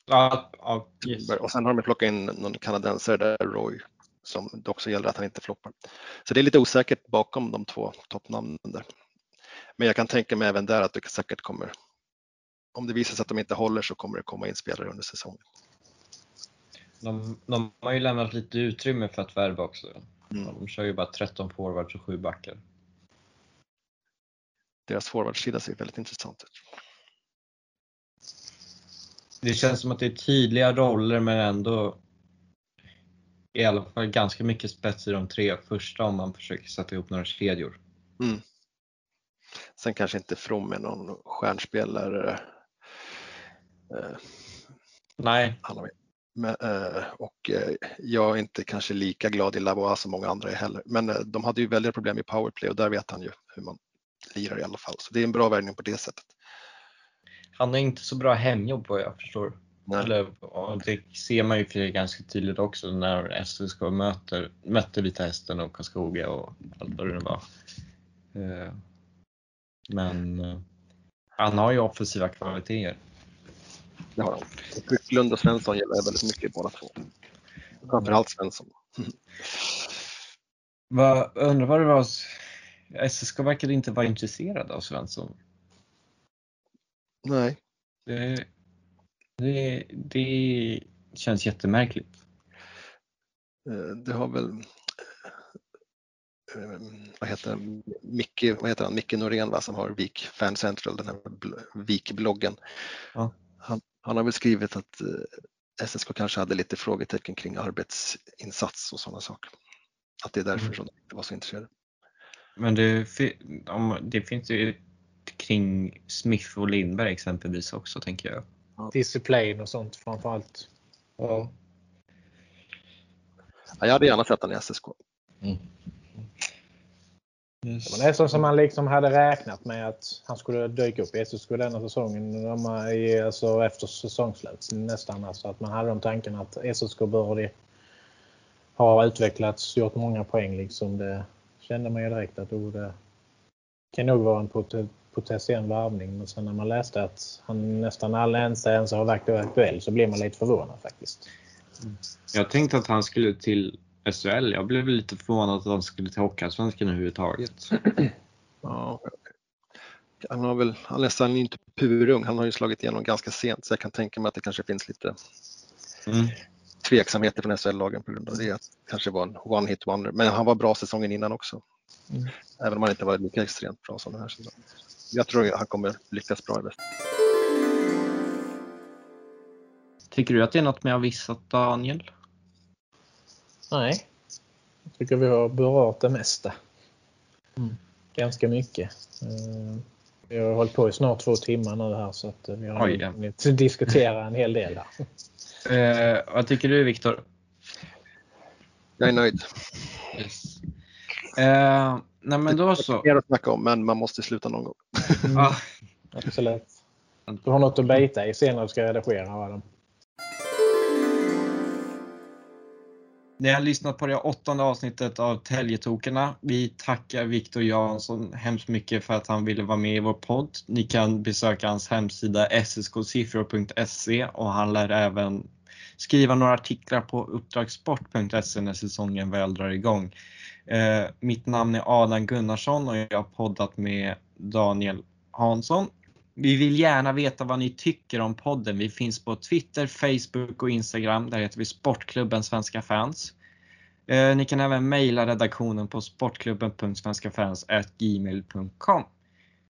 Ja, ja, yes. Och sen har de plockat in någon kanadensare där, Roy, som det också gäller att han inte floppar. Så det är lite osäkert bakom de två toppnamnen där. Men jag kan tänka mig även där att det säkert kommer om det visar sig att de inte håller så kommer det komma in spelare under säsongen. De, de har ju lämnat lite utrymme för att värva också. Mm. De kör ju bara 13 forwards och 7 backar. Deras forwardsida ser väldigt intressant ut. Det känns som att det är tydliga roller men ändå i alla fall ganska mycket spets i de tre första om man försöker sätta ihop några kedjor. Mm. Sen kanske inte From är någon stjärnspelare Eh, Nej. Men, eh, och eh, jag är inte kanske lika glad i Lavois som många andra är heller. Men de hade ju väldiga problem i powerplay och där vet han ju hur man lirar i alla fall. Så det är en bra värvning på det sättet. Han har inte så bra hemjobb vad jag förstår. Eller, det ser man ju för ganska tydligt också när SSK möter, mötte Vita Hästen och Karlskoga och allt vad det nu var. Men han har ju offensiva kvaliteter. Det har han. Brycklund och Svensson gillar väldigt mycket båda två. Framförallt Svensson. Va, undrar vad det var, SSK verkade inte vara intresserad av Svensson. Nej. Det, det, det känns jättemärkligt. Eh, det har väl eh, vad heter, Micke, vad heter han, Micke Norén va, som har Vik Fan Central, den här Vik-bloggen. Ja. Han, han, har väl skrivit att eh, SSK kanske hade lite frågetecken kring arbetsinsats och sådana saker. Att det är därför mm. som de inte var så intresserade. Men det, det finns ju kring Smith och Lindberg exempelvis också tänker jag. Disciplin och sånt framförallt. Ja. ja jag hade gärna sett den i SSK. Mm. Yes. Det var nästan som man liksom hade räknat med att han skulle dyka upp i SSK denna säsongen. Alltså efter säsongsslut nästan. Alltså att man hade de tankarna att SSK bör ha utvecklats, gjort många poäng. Liksom det kände man ju direkt att oh, det kan nog vara en potentiell värvning. Men sen när man läste att han nästan alla ens ens har varit aktuell så blir man lite förvånad faktiskt. Mm. Jag tänkte att han skulle till SHL. Jag blev lite förvånad att han skulle till Hockeyallsvenskan överhuvudtaget. *clears throat* Ja. Han har väl, han nästan inte purung. Han har ju slagit igenom ganska sent så jag kan tänka mig att det kanske finns lite mm. tveksamheter från SHL-lagen på grund av det. Att det kanske var en one hit wonder. Men han var bra säsongen innan också. Mm. Även om han inte var lika extremt bra som den här säsongen jag tror att han kommer lyckas bra i väst. Tycker du att det är något med att vissat Daniel? Nej. Jag tycker vi har berört det mesta. Mm. Ganska mycket. Eh, vi har hållit på i snart två timmar nu här så att vi har Oj, ja. diskutera en hel del där. *laughs* Eh, vad tycker du Viktor? Jag är nöjd. Yes. Eh, nej men då så. Det är mer att snacka om men man måste sluta någon gång. Mm. *laughs* Absolut. Du har något att bita i sen när du ska redigera. Va? Ni har lyssnat på det åttonde avsnittet av Täljetokerna. Vi tackar Viktor Jansson hemskt mycket för att han ville vara med i vår podd. Ni kan besöka hans hemsida sskosiffror.se och han lär även skriva några artiklar på uppdragssport.se när säsongen väl drar igång. Eh, mitt namn är Adam Gunnarsson och jag har poddat med Daniel Hansson. Vi vill gärna veta vad ni tycker om podden. Vi finns på Twitter, Facebook och Instagram. Där heter vi Sportklubben Svenska fans. Eh, ni kan även mejla redaktionen på sportklubben.svenskafans.gmail.com.